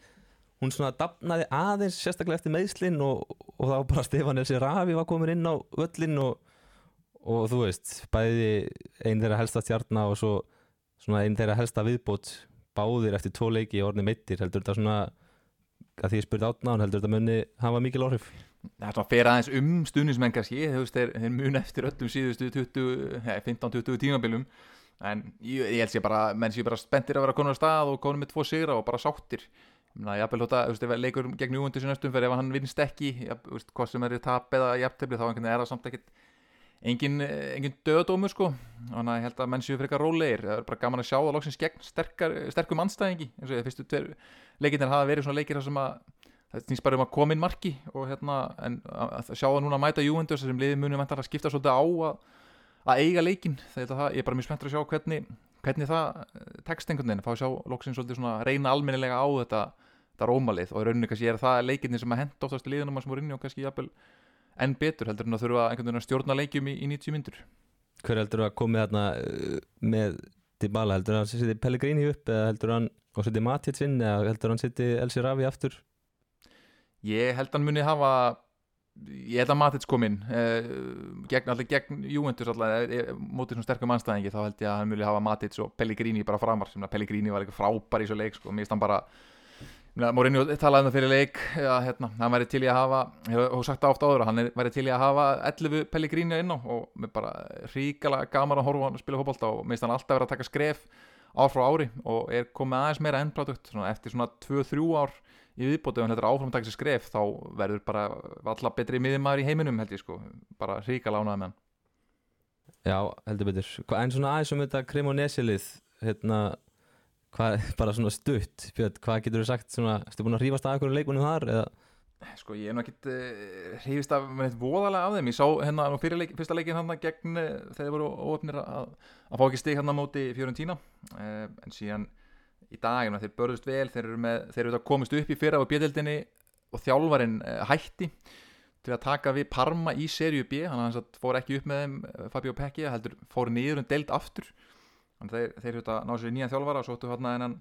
B: hún svona dafnaði aðeins sérstaklega eftir meðslinn og, og þá bara Stefán Elsi Rafi var komin inn á völlin og, og þú veist bæði einn þeirra helsta stjarnar og svo svona einn þeirra helsta viðbót báðir eftir tvo leiki í orðni meittir heldur þetta svona að því ég spurði átnáðan heldur þetta munni hafa mikil áhrif?
C: Það er svona fyrir aðeins um stuðnismenn kannski þú veist, þeir, þeir mun eftir öllum síðustu 15-20 tímabilum. En ég, ég held sér bara menn sér bara spenntir að vera konur á stað og konur með tvo sigra og bara sáttir ég hafði hljóta, þú veist, ef leikur gegn júundu sér næstum fyrir ef hann vinnst ekki ég, veist, hvað sem er í tap eða jafntefni þá er það samt ekkit engin, engin döðdómu sko. Þannig að ég held að menn séu fyrir eitthvað rólegir. Það er bara gaman að sjá það loksins gegn sterkar, sterkum anstæðingi eins og ég fyrstu tver leikinnir hafa verið svona leikir sem að það snýst bara um að koma inn marki og hérna, en að sjá það núna að mæta júendur sem liði munum að skipta svolítið á að, að eiga leikin það er bara mjög spenntur að sjá hvernig, hvernig það tekst einhvern veginn, fá að sjá loksins svolítið svona reyna almennilega á þetta þetta rómalið og í rauninni kannski er það leikinni sem að henda oftast liðunum að sem voru inni og kannski jafnvel enn betur heldur en að þurfa einhvern veginn að stjórna leikjum í, í 90 myndur
B: Hver heldur að komið þarna uh, með Dybala, heldur hann setja Pellegrini upp eða heldur hann og setja Matic inn eða heldur hann setja Elsi Ravi aftur?
C: Ég held að hann muni hafa ég held að Matic kom inn eh, gegn, allir gegn Juventus allir, eh, mótið svona sterkum anstæðingi þá held ég að hann muni hafa Matic og Pellegrini bara framar sem að Pellegrini var eitthvað frábær í svo leik sko. mér finnst hann bara Mourinho talaði um það fyrir leik að hérna, hann væri til í að hafa hefur sagt það ofta áður að hann væri til í að hafa 11 Pellegrini inn á og mér bara ríkala gaman að horfa hann spila fótbolta og mér finnst hann alltaf vera að taka skref ár frá ári og er komið aðeins meira svona, eftir svona 2-3 ár í viðbóti ef hann heldur áfram að taka sér skref þá verður bara alltaf betri miðjumæður í heiminum held ég sko, bara ríkala ánaði með hann.
B: Já, heldur betur. En svona aðeins um þetta hvað, bara svona stutt Björn, hvað getur þú sagt svona, ertu búin að rífast að einhverjum leikunum þar eða?
C: Sko ég er nú ekkit uh, hrifist af með eitt voðalega af þeim. Ég sá hérna fyrir leik, fyrsta leikin hann gegn uh, þegar voru óöfnir að, að fá ekki stig hann á móti Fiorentina. Uh, en síðan í daginn þeir börðust vel, þeir eru, með, þeir eru þetta komist upp í fyrra á bjöldinni og þjálfarinn uh, hætti til að taka við Parma í serju B. Hann fór ekki upp með þeim Fabio Pecchi heldur fór niður um deild aftur þeir, þeir þetta náðu sér nýja þjálfara og svo áttu hérna hennan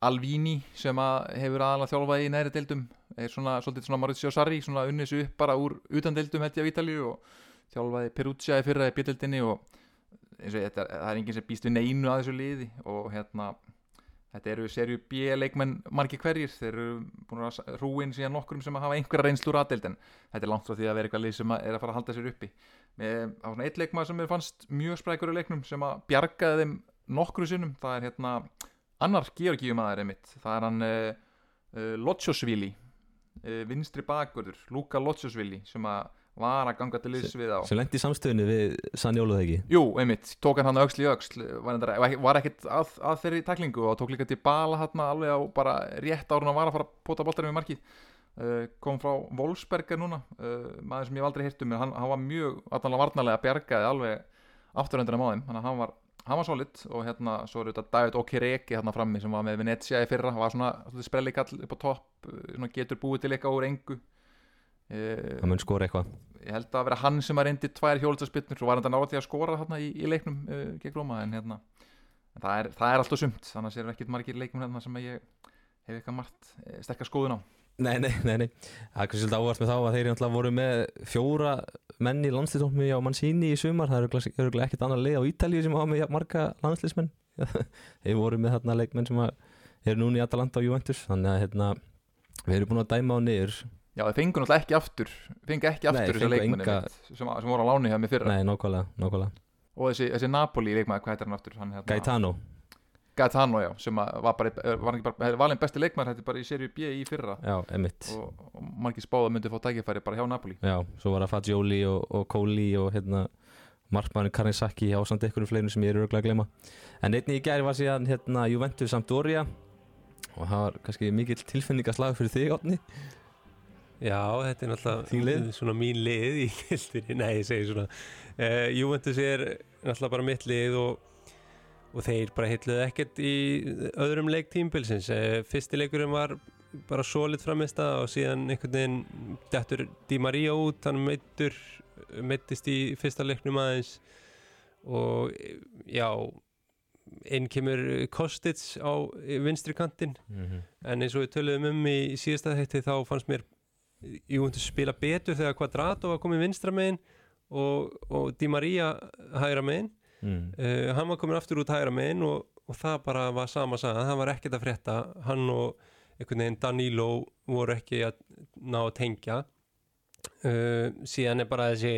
C: Alvini sem að hefur aðalega þjálfað í næri deildum. Er svona, svolítið svona Maurizio Sarri svona unnið sér upp bara úr utan deildum ég af Ítalíu og þjálfaði Perugia í fyrra í bjöldinni og og þetta, það er enginn sem býst við neinu að þessu liði og hérna þetta eru serju B leikmenn margir hverjir, þeir eru búin að hrúin síðan nokkurum sem að hafa einhverja reynslu ræðdeild en þetta er langt frá því að vera eitthvað lið sem að er að fara að halda sér uppi. Með á svona eitt leikmað sem mér fannst mjög sprækur í leiknum sem að bjargaði þeim nokkru sinnum, það er hérna annar georgíumæður einmitt, það er hann uh, uh, Locciosvili uh, vinstri bakvörður, Luka Locciosvili sem að var að ganga til liðs við á.
B: sem lendi í samstöðunni við Sanjólu þegar ekki?
C: Jú, einmitt, tók hann öxl í öxl var, var ekkert að, að þeirri taklingu og tók líka til bala hann alveg á bara rétt árun að var að fara að pota boltarinn við markið. Uh, kom frá Wolfsberger núna uh, maður sem ég aldrei hirt um hann, hann var mjög allavega varnarlega bjargaði alveg afturöndina á þeim, þannig að hann var hann var solid og hérna svo er þetta David Okereke hérna frammi sem var með Venezia í fyrra. Var svona sprellikall upp á topp svona getur búið til eitthvað úr engu. Uh,
B: það mun skora eitthvað.
C: Ég held að vera hann sem að reyndi tvær hjólitsaspinnur og var enda náttúrulega að skora þarna í, í leiknum uh, gegn Róma en hérna en það, er, það er alltaf sumt. Þannig að er ekkit margir leikmur hérna sem ég hef eitthvað margt uh, sterkar skoðun á
B: Nei, nei, nei, nei. Það er kannski svolítið ávart með þá að þeir náttúrulega voru með fjóra menn í landslýstómi á Mancini í sumar, það eru ekkert annar leið á Ítalíu sem hafa með marga landslýsmenn þeir voru með þarna leikmenn sem að eru núna í Atalanta og Juventus. Þannig að hérna, við erum búin að dæma á niður.
C: Já, þeir fengur náttúrulega ekki aftur fengu ekki aftur þessar
B: fengu
C: leikmenni
B: enga-
C: sem, sem voru á láni hjá mig fyrra.
B: Nei, nákvæmlega, nákvæmlega.
C: Og þessi, þessi Napoli leikmaður, hvað heitir hann aftur? Hann, hérna,
B: Gaetano,
C: já, sem að var bara, var ekki bara valin besti leikmaður, þetta er bara í serju B í fyrra.
B: Já, emitt
C: og, og margir spáða myndi fá tækifæri bara hjá Napoli.
B: Já, svo var það Fagioli og, og Kóli og hérna markmannin Karin Saki á samt einhverjum fleinu sem ég er örgulega að glema en einnig í gæri var síðan hérna Juventus Sampdoria. Og það var kannski mikill tilfinningaslag fyrir þig átni
D: Já, þetta er náttúrulega svona mín lið í kildinni, nei, ég segi svona uh, Juventus er náttúrulega bara mitt lið og, og þeir bara hitluðu ekkert í öðrum leik tímbilsins uh, fyrsti leikurinn var bara solid framista og síðan einhvern veginn dettur Di Maria út, hann meittur meittist í fyrsta leiknum aðeins. Og eh, já inn kemur Kostits á vinstri kantinn.
B: Mm -hmm.
D: en eins og við töluðum um í síðasta hætti þá fannst mér Juventus spila betur þegar Quadrato var komið vinstra megin og, og Di Maria hægra megin
B: mm.
D: uh, hann var komin aftur út hægra megin og, og það bara var sama sagan, það var ekkert að frétta hann og einhvern veginn Danilo voru ekki að ná að tengja uh, síðan er bara þessi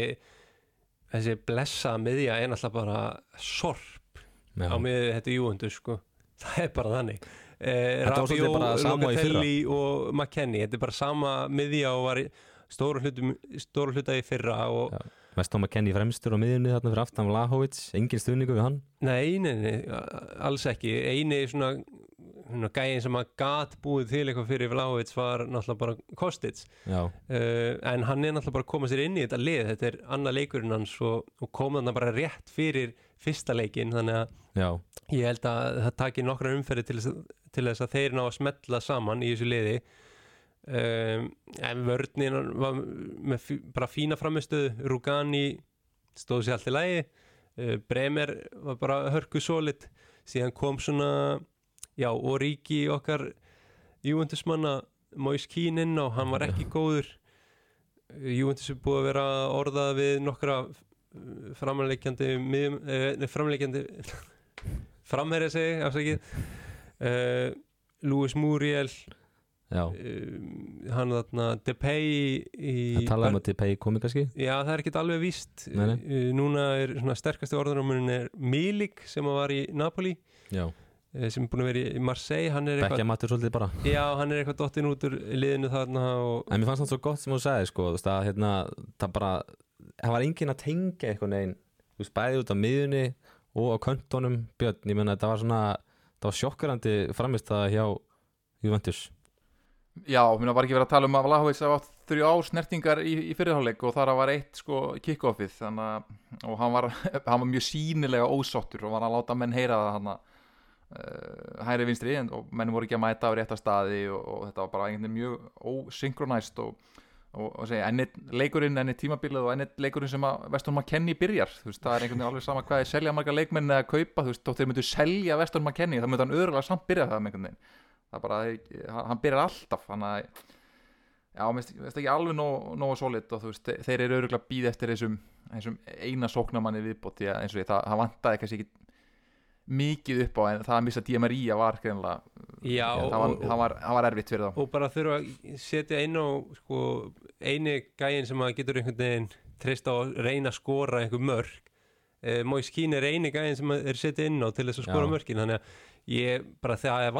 D: þessi blessa miðja er náttúrulega bara sorp
B: Já.
D: á miðju þetta Juventus sko það er bara þannig eh,
B: fyrra.
D: Locatelli og McKennie þetta er bara sama miðja og var stóru hluta í fyrra og
B: Já. Mest maður kenni fremstur á miðjunni þarna fyrir aftan Lahovic, engin stuðningu við hann?
D: Nei, nei, nei, alls ekki. Eini svona svona, gæin sem að gat búið til eitthvað fyrir Vlahovits var náttúrulega bara Kostic.
B: Já,
D: uh, en hann er náttúrulega bara að koma sér inn í þetta lið. Þetta er annað leikurinn hans og, og kom þarna bara rétt fyrir fyrsta leikin þannig að
B: já,
D: ég held að það taki nokkra umferði til, til þess að þeir ná að smetla saman í þessu liði um, en vörninn var með fí, bara fína framistöðu Rugani stóð sér allt í lagi. Uh, Bremer var bara hörku solid. Síðan kom svona já, og ríki okkar Júventusmanna Mois Kín inn og hann var ekki góður. Júventus er búið að vera orðað við nokkra framleikjandi uh, framleikjandi framherja segi, afsakið. Uh, Louis Muriel uh, hann þarna Depay í,
B: Það talaði um að Tippei komi kannski?
D: Já, það er ekkert alveg víst.
B: Nei, nei.
D: Uh, Núna er svona sterkasti orðanumunin er Milik sem var í Napoli
B: Já,
D: uh, sem er búin að vera í Marseille hann er
B: bekkja matur svolítið bara.
D: Já, hann er eitthvað dottin út úr liðinu þarna og,
B: En mér fannst það svo gott sem þú sagði sko, þú veist, að, hérna, það bara það var enginn að tengja eitthvað neginn þú bæði út á miðunni og á köntunum Björn, ég menna þetta var svona það var sjokkurandi framist það hjá Juventus
C: Já, mér var ekki verið að tala um að Vlahovic hafa átt þrjú ár snertingar í, í fyrirháleik og þar var eitt sko kick-offið að og hann var, hann var mjög sínilega ósáttur og var að láta menn heyra það hann uh, hæri vinstri og menn voru ekki að mæta á rétta staði og, og þetta var bara einhvern veginn mjög ósynkronæst og, og, og segja ennit leikurinn, ennit tímabilið og ennit leikurinn sem að Vestur McKennie byrjar þú veist, það er einhvern veginn alveg sama hvað er selja marga leikmenn eða kaupa, þú veist, þótt þeir myndu selja Vestur McKennie, þá myndu hann öðrulega samt byrja það með einhvern veginn það er bara, hann byrjar alltaf hann að já, mér finnst ekki alveg nógu nóg solid og þú veist, þe- þeir eru öruglega býð eftir þessum, þessum eina sóknamanni viðbót því að eins og ég, það, það vantaði kannski ekki mikið upp á en það að missa DMRI var greinlega,
D: já,
C: það var,
D: og,
C: það var, það var erfitt fyrir þá
D: og bara þurfa að setja inn á sko, eini gæin sem að getur einhvern veginn treyst á að reyna að skora einhver mörg uh, Mois Kín er eini gæin sem er setja inn á til þess að skora
B: Já.
D: mörkin þannig að ég bara þegar ég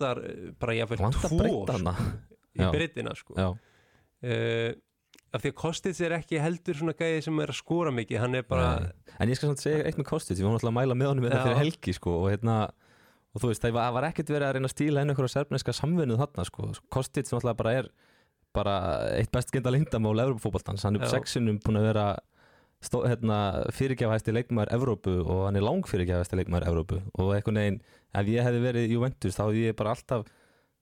D: vantar eh, bara
B: Vanda
D: tvo
B: hana
D: í breytina sko. Uh, af því að Kostits er ekki heldur svona gæði sem er að skora mikið hann er bara,
B: Nei. En ég skal samt segja eitt með Kostic Við vorum alltaf að mæla með honum þetta
D: Já.
B: fyrir helgi sko, og, hérna, og þú veist, það var, ekkert verið að reyna að stíla inn einhverja serbneska samvinnuð þarna sko. Kostic náttúrulega bara er bara eitt best genda lindamál Evrópufótboltans, hann er
D: Já.
B: sexinum búin að vera hérna, fyrirgjafæsti leikmaður Evrópu og hann er lang fyrirgjafæsti leikmaður Evrópu og einhvern veginn, ef ég hefði verið Juventus þá hefði ég bara alltaf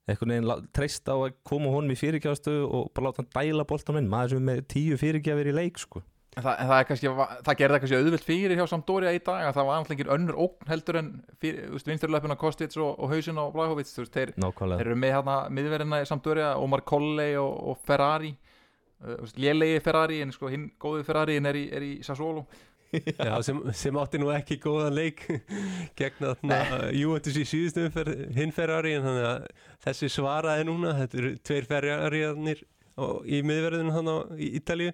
B: einhvern veginn treyst á að koma honum í fyrirgjafastu og bara láta hann dæla boltan inn. Maður sem er með tíu fyrirgjafir í leik sko.
C: En það, en það, kannski, það gerði það kannski auðvelt fyrir hjá Sampdoria í dag að það var alltaf önnur ógn heldur en vinsturlöpuna Kostic og, og hausinn og veist, þeir, þeir eru með hérna miðverðina Sampdoria Omar Colley og, og Ferrari lélegi Ferrari en sko hinn góði Ferrari er í, er í Sassuolo
D: já, sem, sem átti nú ekki góðan leik gegn þarna Juventus í síðustu umferð hinn Ferrari en þannig að þessi svaraði núna þetta eru tveir Ferrariðarnir í miðverðinu hann á Ítalíu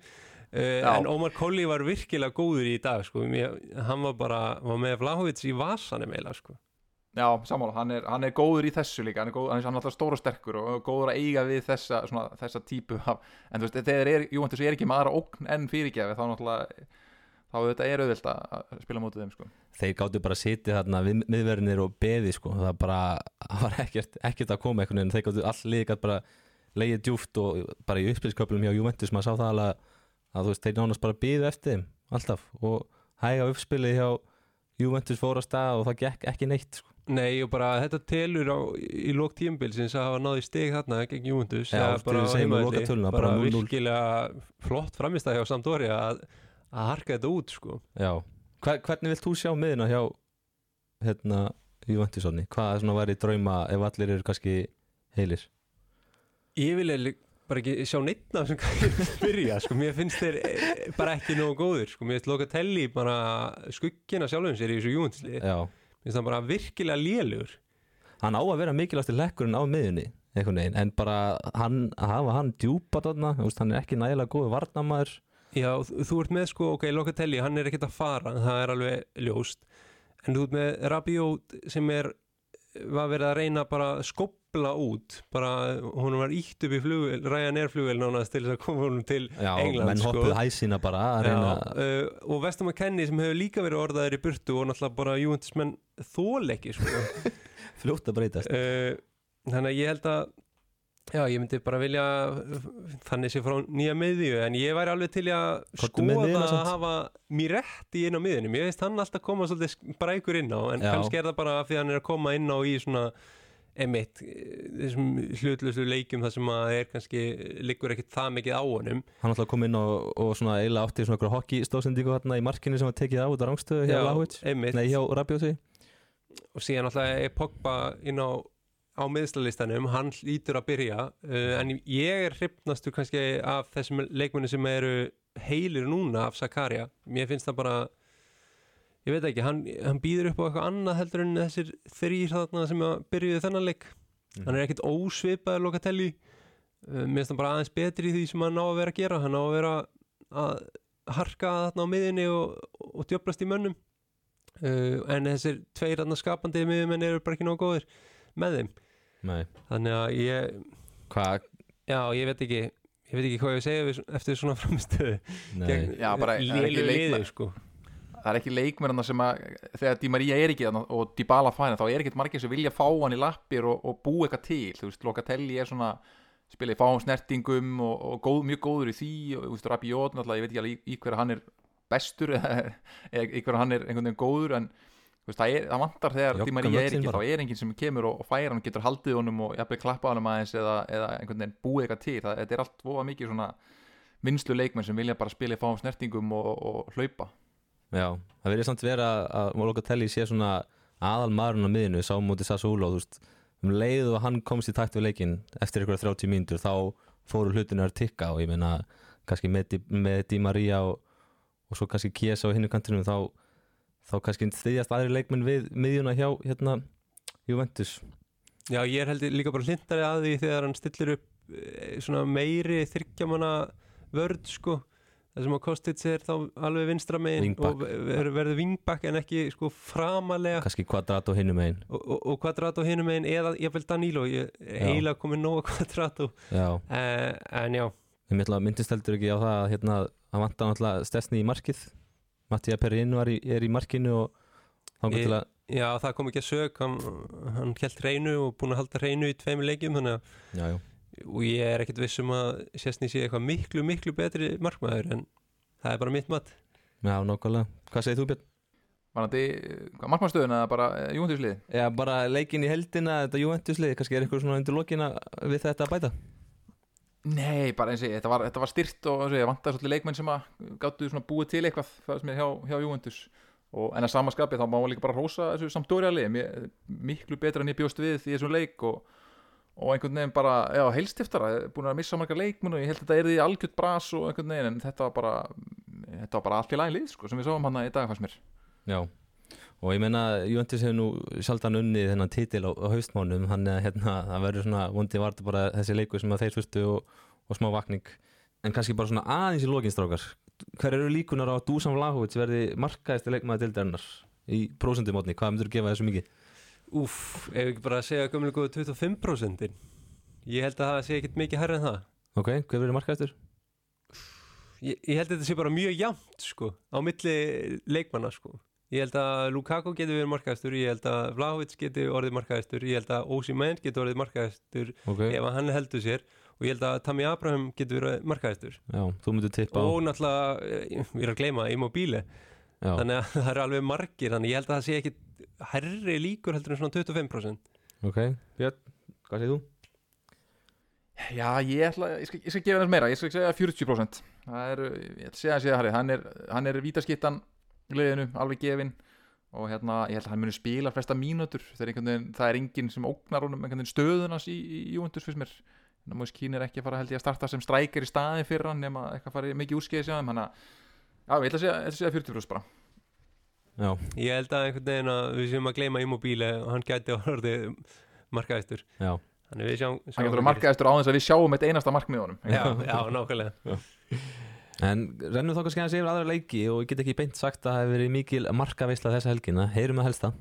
D: Uh, en Omar Colley var virkilega góður í dag sko. Mér, hann var bara var með Vlahovits í vasanum eiginlega sko.
C: Já, sammála, hann er, hann er góður í þessu líka hann er, góð, hann er, alltaf stór og sterkur og góður að eiga við þessa, svona, þessa típu af, en þú veist, þegar er, Juventus er ekki með aðra ógn en fyrirgefi þá náttúrulega þá þetta er auðvilt að spila mótið þeim sko.
B: þeir gáttu bara að sitja þarna við miðverðinir og beði sko. það bara það var ekkert, ekkert að koma einhvern veginn þeir gáttu all líka bara leiðið djúft og bara í uppspilsköplum hjá Juventus maður sá það alveg að þú veist þeir nánast bara býðu eftir þeim alltaf og hæga uppspilið hjá Juventus fór að stað og það gekk ekki neitt sko.
D: Nei og bara þetta telur á, í lók tímbilsins að hafa náði stig þarna gegn
B: Já,
D: eða bara á bara,
B: bara 0-0.
D: virkilega flott framistæð hjá Sampdoria að, að harka þetta út sko.
B: Já, Hver, hvernig vilt þú sjá miðina hjá hérna Juventus átni? Hvað er svona væri drauma ef allir eru kannski heilir?
D: Ég vil eiginlega bara ekki sjá neitt af þessum gæðum byrja sko. mér finnst þeir eh, bara ekki nógu góður sko. mér finnst Locatelli bara skuggina sjálfum sér í þessu mér
B: Já,
D: finnst hann bara virkilega lélugur
B: hann á að vera mikilvægst í lekkurinn á miðunni en bara hann, að hafa hann djúpa þarna, hann er ekki nægilega góð varnamaður
D: Já, þú, ert með sko, ok, Locatelli, hann er ekkert að fara það er alveg ljóst. En þú ert með Rabiot sem er var verið að reyna bara að skopla út bara, hún var ítt upp í flugvel Ryanair flugvel nánast til þess að koma honum til
B: Já,
D: England,
B: menn
D: sko.
B: hoppuð hæsina bara að reyna
D: Já, uh, og Vestum McKennie sem hefur líka verið orðaðir í burtu og náttúrulega bara Juventus menn þól ekki sko.
B: fljótt að breytast.
D: Uh, þannig að ég held að já, ég myndi bara vilja þannig sé frá nýja miðju en ég væri alveg til að skoða að hafa mér rétt í inn á miðjunum ég veist hann alltaf koma svolítið brækur inn á en
B: Já.
D: kannski er það bara því að hann er að koma inn á í svona emitt, þessum hlutlustu leikjum þar sem að er kannski liggur ekkert það mikið á honum.
B: Hann alltaf kom inn og, og svona eiginlega átti svona okkur hockey-stóðsendingu hérna í markinu sem var tekið á út á rangstöðu hjá
D: einmitt.
B: Nei hjá Rabiósi
D: og síðan alltaf er Pogba inn á á miðslalistanum, hann lítur að byrja uh, en ég er hrifnastu kannski af þessum leikmenni sem eru heilir núna af Sakaria mér finnst það bara ég veit ekki, hann, hann býður upp á eitthvað annað heldur en þessir þrýr þarna sem að byrjuðu þennan leik. Hann er ekkert ósvipaður Locatelli. Uh, mér finnst hann bara aðeins betri í því sem hann á að vera að gera. Hann á að vera að harka þarna á miðinni og, og djöflast í mönnum en þessir tveir þarna skapandi miðjumenn eru bara ekki nóg góðir með þeim.
B: Nei.
D: Þannig að ég,
B: hvað?
D: Já ég veit ekki ég veit ekki hvað ég segja eftir svona framistöðu
C: Já, bara- er
D: lélu liði sko.
C: Það er ekki leikmennarna sem að þegar Di Maria er ekki og Dybala fæna þá er ekkert margir sem vilja fá hann í lappir og, og búa eitthvað til, þú veist, Locatelli er svona spilið fáum snertingum og, og góð, mjög góður í því og þú veist, Rabiot náttúrulega, ég veit ekki alveg í, í hverju hann er bestur eða hverju hann er einhvern veginn góður en veist, það, er, það vantar þegar Di Maria er
B: völlinn
C: ekki,
B: bara.
C: þá er enginn sem kemur og, og færa hann, getur haldið honum og jafnveg klappa honum aðeins eða, eða einhvern veginn búið eitthvað til, það, þetta er allt voða mikið svona vinslu leikmenn sem vilja bara spila í fáum snertingum og, og hlaupa
B: Já, það verið samt vera að Locatelli sé svona aðal maðurinn á miðinu sá mútið Sassuolo, þú veist um leið og hann komst í takt við leikinn eftir ykkur 30 mínútur þá fóru hlutinu að tikka og ég meina kannski með, með Di Maria og, og svo kannski Kiesa á hinnu kantinum þá, þá kannski þriðjast aðri leikmenn við miðjuna hjá hérna Juventus.
D: Já, ég er heldur líka bara hlindari að því þegar hann stillir upp eh, svona meiri þryggjamanna vörð sko. Það sem að Kostic er þá alveg vinstra megin og ver, verður vingbak en ekki sko framalega.
B: Kannski kvadrat og hinnu megin.
D: Og, og, og Quadrato hinum megin eða ég vil Danilo, ég eiginlega komið nóga Quadrato.
B: Já,
D: uh, en já,
B: ég myndist heldur ekki á það að hérna, hann vantar náttúrulega stessni í markið Mattia Perin var í, er í markinu og þá
D: Ég-
B: til að
D: já það kom ekki að sög hann, hann held reynu og búin að halda reynu í tveimur leikjum þannig að
B: já, já.
D: og ég er ekkert viss um að sérstni sé eitthvað miklu, miklu betri markmaður en það er bara mitt mat
B: Já, nákvæmlega. Hvað segir þú, Björn?
C: Var þetta markmannstöðun eða bara júndurslið?
B: Já, bara leikin í heldina, þetta Juventuslið, kannski er eitthvað svona undir lokina við þetta að bæta?
C: Nei, bara eins og ég, þetta var, þetta var styrt og ég vantaði svolítið leikmenn sem að gáttu búið til eitthvað sem er hjá, hjá Juventus. Og en að samaskapi þá má líka bara rósa þessu samtórjalið miklu betra en ég bjóst við í þessum leik og, og einhvern veginn bara, já, heilstiftara búin að missa margar leikmenn og ég held að þetta er því algjört bras og einhvern veginn en þetta var bara þetta var bara allt í lagi lið, sko, sem við sáum hann í dag fannst mér.
B: Já, og ég meina Juventus hefur nú sjaldan unnið þennan titil á, á haustmánum, hann er hérna það verður svona vondi varta bara þessi leiku sem að þeir fyrstu og, og smá vakning en kannski bara svona aðeins í lokinstrákar hver eru líkunar á að Dusan Vlahovic verði markaðist leikmaði dildarinnar í prósendumotni, hvað myndur þú gefa þessu mikið?
D: Úf, ef ekki bara að segja gömlega góðu 25% ég held að það sé ekkert mikið hærri en það
B: Ok, hver verður markaðistur?
D: ég, ég held að þetta sé bara mjög jamt sko, á milli leikmanna sko. Ég held að Lukaku getur verið markaðistur ég held að Vlahovic getur orðið markaðistur ég held að Osimhen getur orðið markaðistur
B: Ok,
D: ef hann heldur sér. Og ég held að Tammy Abraham getur verið markaðistur
B: já, þú myndur tippa á.
D: Og náttúrulega, eh, við erum að gleyma Immobile,
B: já,
D: þannig að það eru alveg margir þannig ég held að það sé ekki herri líkur heldur en svona 25%
B: Ok, Björn, hvað segir þú?
C: Já, ég ætla, ég skal, ég skal gefa þess meira, ég skal segja 40% Það er, ég ætla að segja segja Hann er, hann er vítaskittan liðinu, alveg gefin og hérna, ég held að hann muni spila flesta mínútur þegar einhvern veginn, það er enginn sem ógnar honum einhvern veginn stöðunars í, í Júventus fyrst mér. Móis Kín er ekki að fara held ég að starta sem strækir í staðin fyrir hann nema eitthvað farið mikið úrskeiðis hjá hann að, já, ég ætla að segja, ég ætla að segja 40% bara.
B: Já,
D: ég held að einhvern veginn að við séum að gleyma Immobile og hann gæti orðið markaðistur
B: já,
D: þannig við sjáum,
C: Hann getur að markaðistur á þess að við sjáum eitt einasta mark með honum.
D: Já, já, nákvæmlega
B: En rennum þá kannski aðeins yfir aðra leiki og ég get ekki beint sagt að það hefur verið mikil markaveisla þessa helgina, heyrum að helsta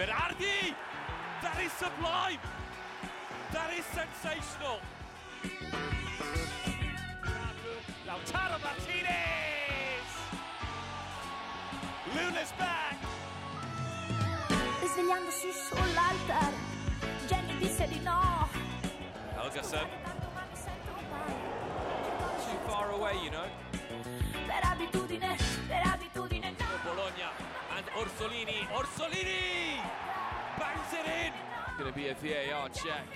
E: Berardi! That is sublime! That is sensational! Lautaro Martinez! Luna's back!
F: Risvegliandosi sull'altare, Jenny disse di no.
E: Helgason,
F: Tanto ma mi sento mai.
G: Too far away, you know.
F: Per abitudine, per abitudine no.
E: Bologna, and Orsolini. Orsolini! Bangs it in!
G: To be a VAR check.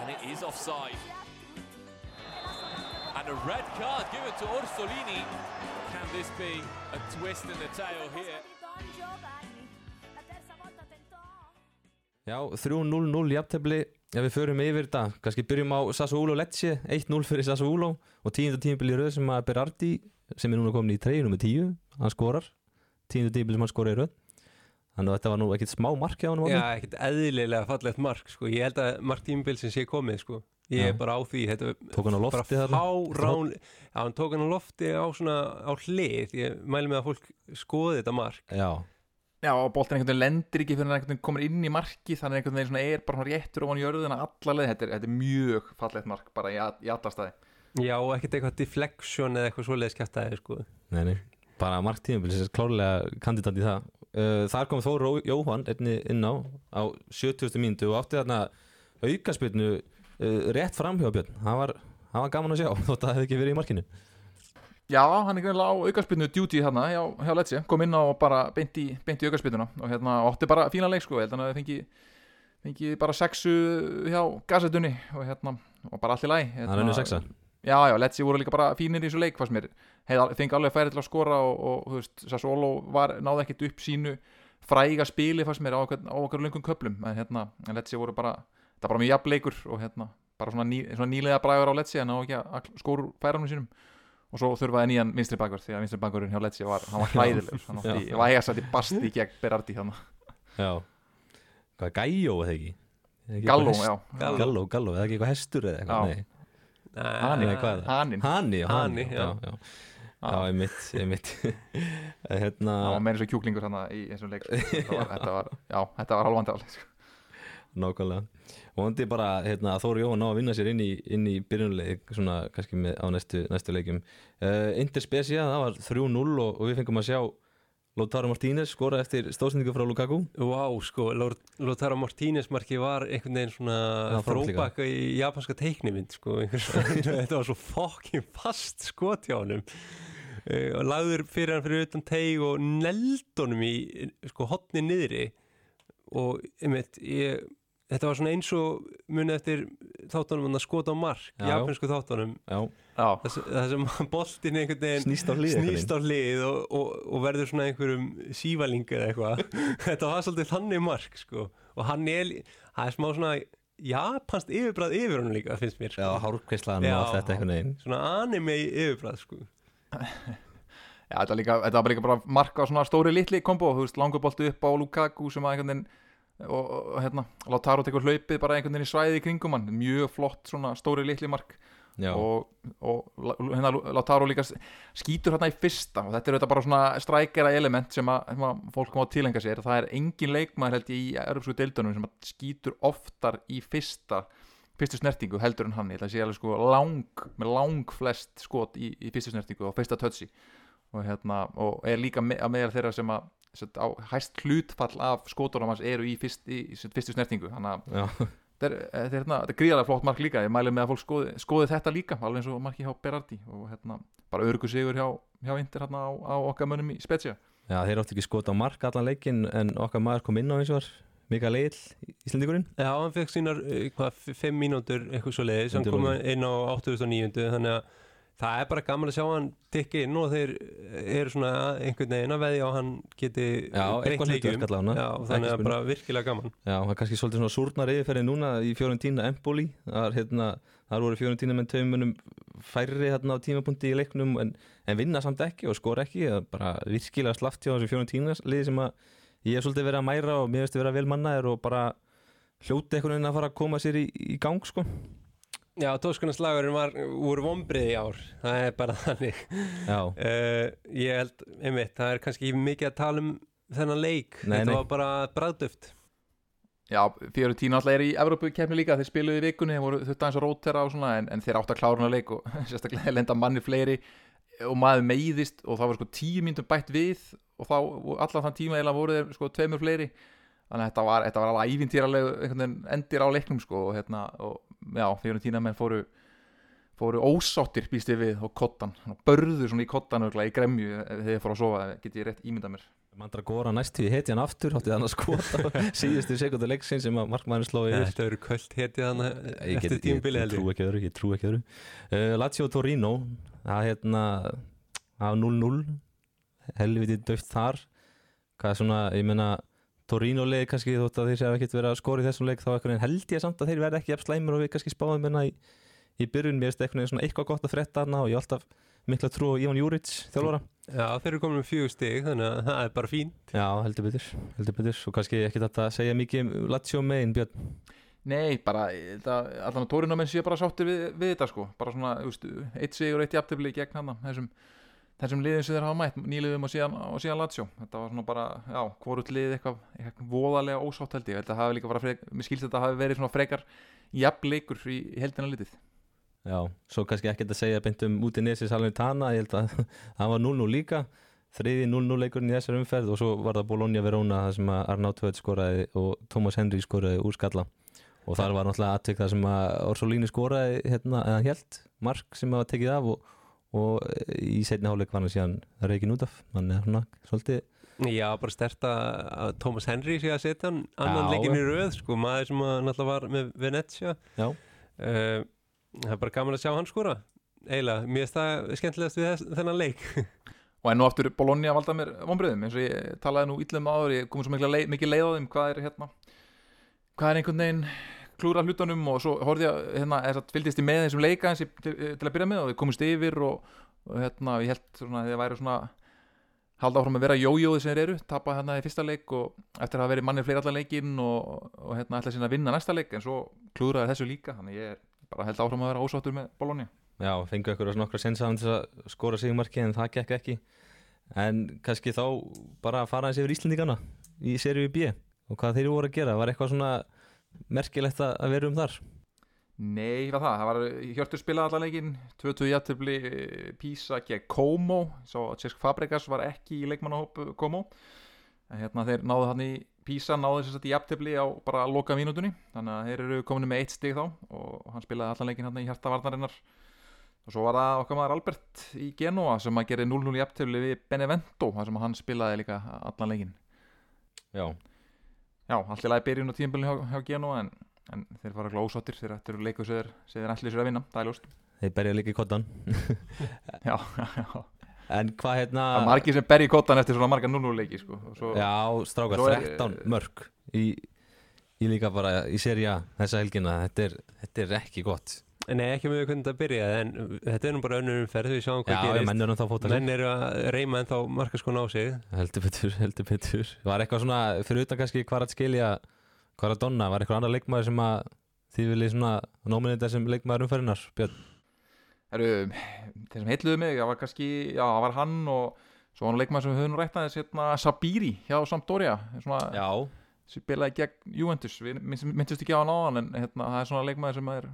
E: And it is offside. And a red card given to Orsolini. Can this be a twist in the tail here?
B: Já, 3-0-0 jafntefli. Ef við förum yfir þetta, kannski byrjum á Sassuolo Lecce, 1-0 fyrir Sassuolo og tíunda tímabili röð sem að Berardi sem er núna komin í treyjunum með 10 hann skorar, tíunda tímabili sem hann skorar í röð. Þannig að þetta var nú ekkit smá hann
D: Já, ekkert eðlilega fallegt mark sko. Ég held að mark tímabil sem sé komið sko. Ég
B: Já.
D: er bara á því þetta,
B: Tók hann á lofti
D: fárán Já, hann tók hann á lofti á svona á hlið. Ég mæli með að fólk skoði þetta mark.
B: Já,
C: Já, og boltin einhvern veginn lendir ekki fyrir hann einhvern veginn komur inn í marki þannig einhvern veginn er bara réttur ofan jörðina alla leið, þetta er, þetta er mjög fallegt mark bara í, að- í allastæði
D: Já, og ekkert eitthvað deflection eða eitthvað svoleiðis kæftæði sko.
B: nei, nei. Bara mark tímabili sem er klárlega kandidat í það. Uh, þar kom Þór Ró- Jóhann einni inn á á 70. mínútu og átti þarna aukaspilnu uh, rétt framhjá Björn. Það var, það var gaman að sjá þótt að það hefði ekki verið í markinu
C: Já, hann er greinlega á aukarspinnu duty þarna hjá, hjá Letsi, kom inn á og bara beint í, aukarspinnuna og hérna ótti bara fína leik sko, hann að það fengi fengi bara sexu hjá gasetunni og hérna, og bara allt í læg
B: Það er önnu sexa
C: Já, já, Letsi voru líka bara fínir í þessu leik fannst mér, fengi alveg færi til að skora og, og þú veist, Sassolo var, náði ekkert upp sínu fræga spili fannst mér á okkur, löngum köplum, en hérna Letsi voru bara, það var bara mjög jafnleikur og hérna, bara svona, ný, svona nýlega bræður á Letsi en á ekki að skóru færanum sínum og svo þurfaði nýjan vinstri bakur því að vinstri bakurinn hjá Letsi var, hann var hlæðilegur hann átti í vægasætti basti gegn Berardi hann
B: Já. Hvað, Gæjó eða ekki? Eða ekki
C: Galló, já,
B: Galló, Galló, eða ekki eitthvað hestur eða eitthvað. Nei,
C: Hani,
B: Nei, hvað er það?
C: Hanin
B: Hani, já,
D: Hani,
B: já,
D: já.
B: já, já, já, einmitt, einmitt. Hérna,
C: hann var meira eins og kjúklingur hann í þessum leik þetta var, þetta var, já, þetta var halvandi áleik sko.
B: Nákvæmlega. Og hundi bara, hérna, að Þóri Jóhann ná að vinna sér inn í, í byrjunleik Svona, kannski með, á næstu, næstu leikjum. Uh, Inter Specia, það var 3-0 og, og við fengum að sjá Lautaro Martínez skora eftir stóðsendingu frá Lukaku.
D: Vá, sko, Lor- Lautaro Martínez marki var einhvern veginn svona þróbaka í japanska teiknimynd sko, þetta var svo fokkin fast skot hjá honum. Uh, og lagður fyrir hann fyrir utan teig og neldunum í sko hotni niðri. Og einmitt, ég, þetta var svona eins og munið eftir þáttunum að skota á mark,
B: Já, já.
D: japansku þáttunum þess, þessum boltin einhvern veginn
B: snýst á hlið
D: snýst á hlið og, og, og verður svona einhverjum sívaling eða eitthvað þetta var svolítið þannig mark sko. og hann er, það er smá svona japanst yfirbræð yfir hann líka finnst mér
B: Já,
D: sko.
B: og
D: Já.
B: allt þetta einhvern veginn
D: svona anime yfirbræð sko.
C: já, þetta, var líka, þetta var bara líka bara marka svona stóri litli kombo, þú veist, langur bolti upp á Lukaku sem að einhvern veginn og, og hérna, Lautaro tekur hlaupið bara einhvern veginn í svæði í kringum hann, mjög flott svona stóri litli mark.
B: Já,
C: og, og hérna Lautaro líka skýtur hérna í fyrsta. Og þetta er þetta bara svona strækjara element sem að, sem að fólk má tilenga sér. Það er engin leikmaður held ég í Europsku deildunum sem að skýtur oftar í fyrsta fyrstu snertingu heldur en hann. Ég ætla að sé alveg sko lang, með lang flest skot í, í fyrstu snertingu og fyrsta touchi. Og hérna og er líka me, að meðal þeirra sem að á hæst hlutfall af skotunum hans eru í, fyrst, í, fyrstu snertingu. Þannig að þetta er, þetta er, hérna, þetta er gríðarlega flott mark líka. Ég mæli með að fólk skoði, skoði þetta líka alveg eins og marki hjá Berardi og hérna, bara örgu sigur hjá, hjá Inter hérna á, á okkar mönnum í Spezia.
B: Já, þeir áttu ekki skot á mark allan leikin en okkar maður kom inn á eins og var Mikael Egil, Íslandingurinn
D: já, hann fekk sínar eh, hvað, f- fimm mínútur eitthvað svo leiðis hann kom inn á 8900 þannig að það er bara gaman að sjá hann tikka inn og þeir eru svona einhvern veginn að veðja og hann geti breytt
B: ekki
D: þannig að
B: spurning.
D: bara virkilega gaman.
B: Já, það er kannski svolítið svona súrnar yfirferði núna í Fiorentina Empoli. Þar, hérna, þar voru Fiorentina með taumunum færri hérna á tímapunkti í leiknum en, en vinna samt ekki og skora ekki. Það er bara virkilega slaft hjá þessu Fiorentina liði sem að ég hef svolítið verið að mæra og mér veist vera vel mannaðir og bara hljóti einhvern veginn að fara að koma sér í, í gang sko
D: Já, tóskunarslagurinn var, voru vombriði í ár. Það er bara þannig.
B: Já,
D: uh, ég held, einmitt, það er kannski ekki mikið að tala um þennan leik.
B: Nei,
D: þetta
B: nei.
D: var bara bræðduft
C: Já, Fiorentína alltaf er í Evrópu kemni líka, þeir spiluðu í vikunni, þeir voru þurft aðeins að rótera og svona, en, en þeir átt að klára hana leik og sérstaklega lenda manni fleiri og maður meiðist og það var sko tíu myndum bætt við og þá allan þann tíma eða voru þeir sko tveimur fleiri. Þannig að þetta var, þetta var alveg ævintýraleg endir á leiknum sko og hérna, og já, Fiorentína menn fóru fóru ósáttir býst ég við og kottan, börðu svona í kottan í gremju þegar þeir fóru að sofa, get ég rétt ímyndað mér.
B: Mandra Góra næstu í hetjan aftur hátti þannig að skota síðustu sekundu leiksinn sem að markmaðurinn sló yfir
D: Þetta verður kvöld hetið hann
B: Ég,
D: eftir
B: ég,
D: tímubili
B: ég trú ekki öðru, ég trú ekki öðru. Uh, Lazio Torino það hérna var 0-0 helviti döft þar. Hvað er svona, ég meina Torino leið kannski þótt að þeir séu ekkert verið að skora í þessum leik þá held ég samt að þeir verði ekki jafn slæmur og við kannski spáðum hérna í, í byrjun. Mér svona eitthvað gott að frétta hana og ég alltaf mikla trú á Ivan Juric þjálfara.
D: Já, þeir eru komin um fjögur stig þannig að það er bara fínt.
B: Já, heldur betur, heldur betur. Og kannski ekki þetta að segja mikið um Lazio megin Björn?
C: Nei, bara, þetta, allan að Torino menn sé bara sáttir við, við þetta sko. Bara svona, veist, eitt sigur, eitt jafntefli gegn hann þessum, þessum liðin sem þeir hafa mætt nýliðum og síðan, síðan Lazio. Þetta var svona bara, já, hvorut lið eitthvað, eitthvað voðalega ósátt held ég, það hafi líka bara frek, mér skilst þetta hafi verið svona frekar jafnleikur í, heldina litið.
B: Já, svo kannski ekkert að segja beint um út í nesi Salernitana, ég held að það var 0-0 líka, þriði 0-0 leikurinn í þessar umferð og svo var það Bologna Verona þar sem að Hödd skoraði og Thomas Henry skoraði úr skalla. Og þar var náttúrulega aðtök það sem að Orsolini skoraði hérna, eða held, mark sem að tekið af og, og í setni háleik var hann síðan reikin út af, hann er svona svolítið
D: Já, bara stert að Thomas Henry sé að setja hann annan leikin í röð sko, maður sem náttúrulega var með Venezia
B: Já,
D: uh, Það er bara gaman að sjá hann skora. Eiginlega, mér finnst það skemmtilegast við þess, þennan leik.
C: Og enn og aftur Bologna valda mér vonbröðum eins og ég talaði nú illum áður ég komið svo mikla leið, mikið leið á þeim. Hvað er hérna? Hvað er einhvern veginn klúra hlutunum og svo horfði ég að, hérna, þess að fylgdist ég með þessum leika til, til að byrja með og við komumst yfir og, og hérna, ég held að þið væri svona halda áfram að vera jójóði sem þeir eru tapa hérna í fyrsta leik og eftir að verið mannir fleiri allan leikinn og, og hérna ætla síðan að vinna næsta leik en svo klúraði þessu líka þannig ég er bara held áfram að vera ósáttur með Bologna.
B: Já, fengu ykkur að nokkra sensaðan til að skora sigmarki en það gekk ekki. En kannski þá bara að fara eins yfir Íslendingana í seríu B og hvað þeir voru að gera, var eitthvað svona merkilegt að vera um þar?
C: Nei, hvað það, það var Hjörtur spilaði allan leikinn 22 jættubli Písa gegn Como svo Cesc Fabregas var ekki í leikmannahóp Como. En hérna þeir náðu hann í Písa náðu þess að í jættubli á bara loka mínútunni. Þannig að þeir eru komin með eitt stig þá og hann spilaði allan leikinn hann í hjartavarnarinnar og svo var það okkar maður Albert í Genoa sem að gera 0-0 jættubli við Benevento þar sem hann spilaði líka allan leikinn.
B: Já,
C: Já, allt í lagi byrjun á tímabilinu hjá, hjá Genoa en, en þeir fara glósáttir þeir ættir sem þeir, sem þeir ætli sér að vinna, það er ljóst.
B: Þeir berja líka í kottan.
C: Já, já,
B: en hvað hérna
C: Það er margir sem berja í kottan eftir svona marga 0-0 leiki sko. og svo,
B: Já, strákar,
C: Svo er-
B: 13 mörg í, í líka bara í seri A þessa helgina, þetta er, þetta er ekki gott
D: Nei, ekki með hvernig það byrjaði en þetta er nú bara önnur umferð við sjáum
B: Já,
D: hvað
B: ég
D: gerist.
B: menn er þá fóta
D: Menn eru að reyma en þá markaskona á sig.
B: Heldur betur, heldur betur. Var eitthvað svona, fyrir utan kannski hvað að skilja hvað að donna, var eitthvað annar leikmaður sem að þið viljið svona nóminita sem leikmaður umferðinar, Björn?
C: Heru, þeir sem heitluðu mig, það var kannski já, það var hann og svo var hann leikmaður sem við höfum aðeins hérna, Sabiri hjá Sampdoria svona,
B: Já,
C: sem spilaði gegn Juventus. Við minntust ekki á hann áðan en hérna, það er svona leikmaður sem er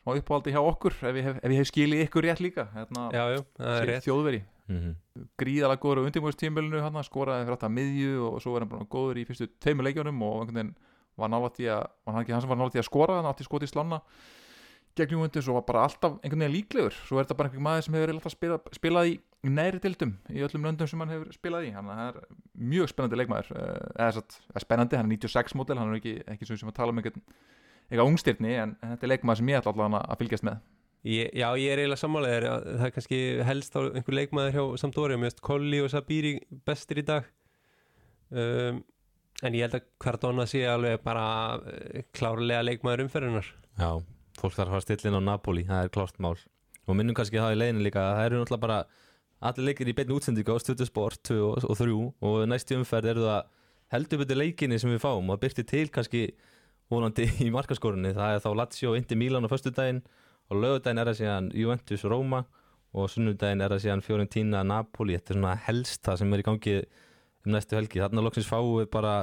C: smá uppáhaldi hjá okkur ef ég hef, ef ég hef skilið ykkur rétt líka hérna,
D: Já, er rétt.
C: Þjóðveri
B: mm
C: gríðalega góður á undirbúinstímbilinu hann skoraði fyrir alltaf miðju og svo er hann bara góður í fyrstu tveimur leikjunum og einhvern veginn var nálægt í að var hann ekki hann sem var nálægt í að skora hann átti skoti í slána gegn Júventus og var bara alltaf einhvern veginn líklegur. Svo er þetta bara einhvern maður sem hefur alltaf spilað, spilað í næri dildum í öllum löndum sem hann hefur spilað í. Þannig að það er mjög spennandi leikmaður eh, eða satt, spennandi, hann er 96 mótel hann er ekki, ekki svo sem að tala um einhvern eitthvað ungstyrni en þetta er leikmaður sem ég ætla allavega að fylgjast með.
D: Ég, já, ég er eiginlega sammálaðir það er kannski helst á einhver leikmaður hjá Sampdoria, mér veist Kolli og Sabiri bestir í dag. Um, en ég held að Cardona sé alveg bara uh, klárlega leikmaður umferðunar
B: já fólk þarf að fara stillin á Napoli, það er klárt mál. Og minnum kannski það í leiðinu líka að það eru náttúrulega bara allir leikir í beinni útsendingu á Studio Sport 2 og, og 3 og næstu umferð eru það heldur betur leikinni sem við fáum. Og byrti til kannski vonandi í markaskorunni. Það er þá Lazio Inter Milan á föstudaginn. Og lögudaginn er það síðan Juventus Roma og sunnudaginn er það síðan Fiorentina Napoli, þetta er svona helst það sem er í gangi um næstu helgi, þarna loksins fáum við bara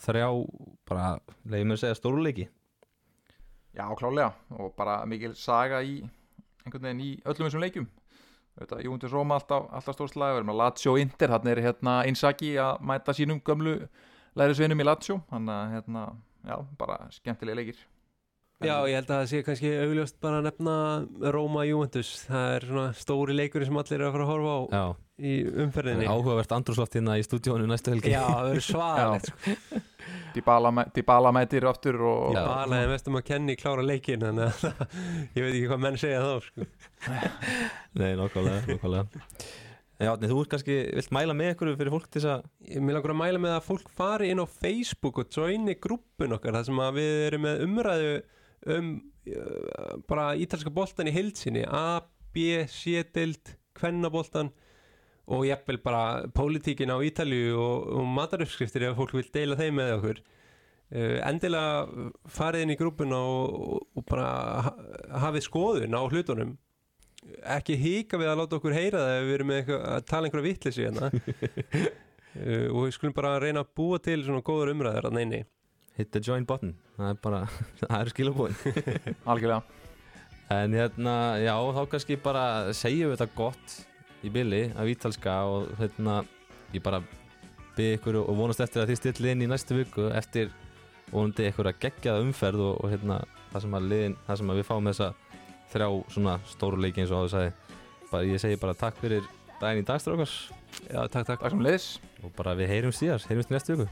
B: þrjá bara, leiðum við að segja stórleiki.
C: Já, klálega og bara mikil saga í einhvern veginn í öllum þessum leikjum. Þetta, Júndis Róma alltaf, alltaf stórslag við erum að Lazio Inter, hann er hérna einsaki að mæta sínum gömlu lærisveinum í Lazio, hann að hérna já, bara skemmtilega leikir.
D: Já, ég held að það sé kannski augljóst bara að nefna Róma Juventus. Það er svona stóri leikur sem allir eru að fara að horfa á
B: Já,
D: í umferðinni.
B: Áhugavert andrúsloft hérna í stúdíónu næstu helgi.
D: Já, það verður svaðalegt sko.
C: Dybala, mæ- Dybala mætir aftur og
B: Já.
D: Balaði mest um að kenni klára leikin þannig að ég veit ekki hvað menn segja þá sko.
B: Nei, nákvæmlega, nákvæmlega Já, þú ert kannski, vilt mæla með ykkur fyrir fólk til þess að
D: Ég vil okkur að mæla með að fólk fari inn á Facebook og joini grúppun okkar þar sem við erum með umræðu um uh, bara ítalska boltan í heilsinni A, B, C-dild kvennaboltan og jafnvel bara pólitíkin á Ítalju og, og mataröfskriftir ef fólk vil deila þeim með okkur. Uh, endilega farið inn í grúppuna og, og, bara ha, hafið skoðun á hlutunum ekki híka við að láta okkur heyra það ef við erum með eitthvað, að tala einhverja vitleysi hérna. Uh, og við skulum bara reyna að búa til svona góður umræður að neini
B: hit the join button. Það er bara, það er skilabúin
C: algjörlega.
B: En hérna, já, þá kannski bara segjum við þetta gott í billi af ítalska og hérna, ég bara byrði ykkur og vonast eftir að þið stilli inn í næstu viku eftir vonandi ykkur að gegja það umferð og, og hérna, það sem að liðin, það sem að við fáum þessa þrjá svona stóru leiki eins og áður sagði. Bara, ég segi bara takk fyrir daginn í dagstrákars
D: Já, takk, takk.
C: Takk sem leiðis
B: og bara við heyrum síðar, heyrumst í næstu viku.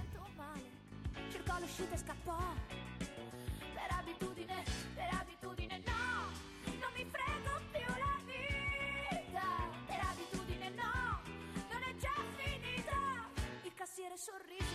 F: domani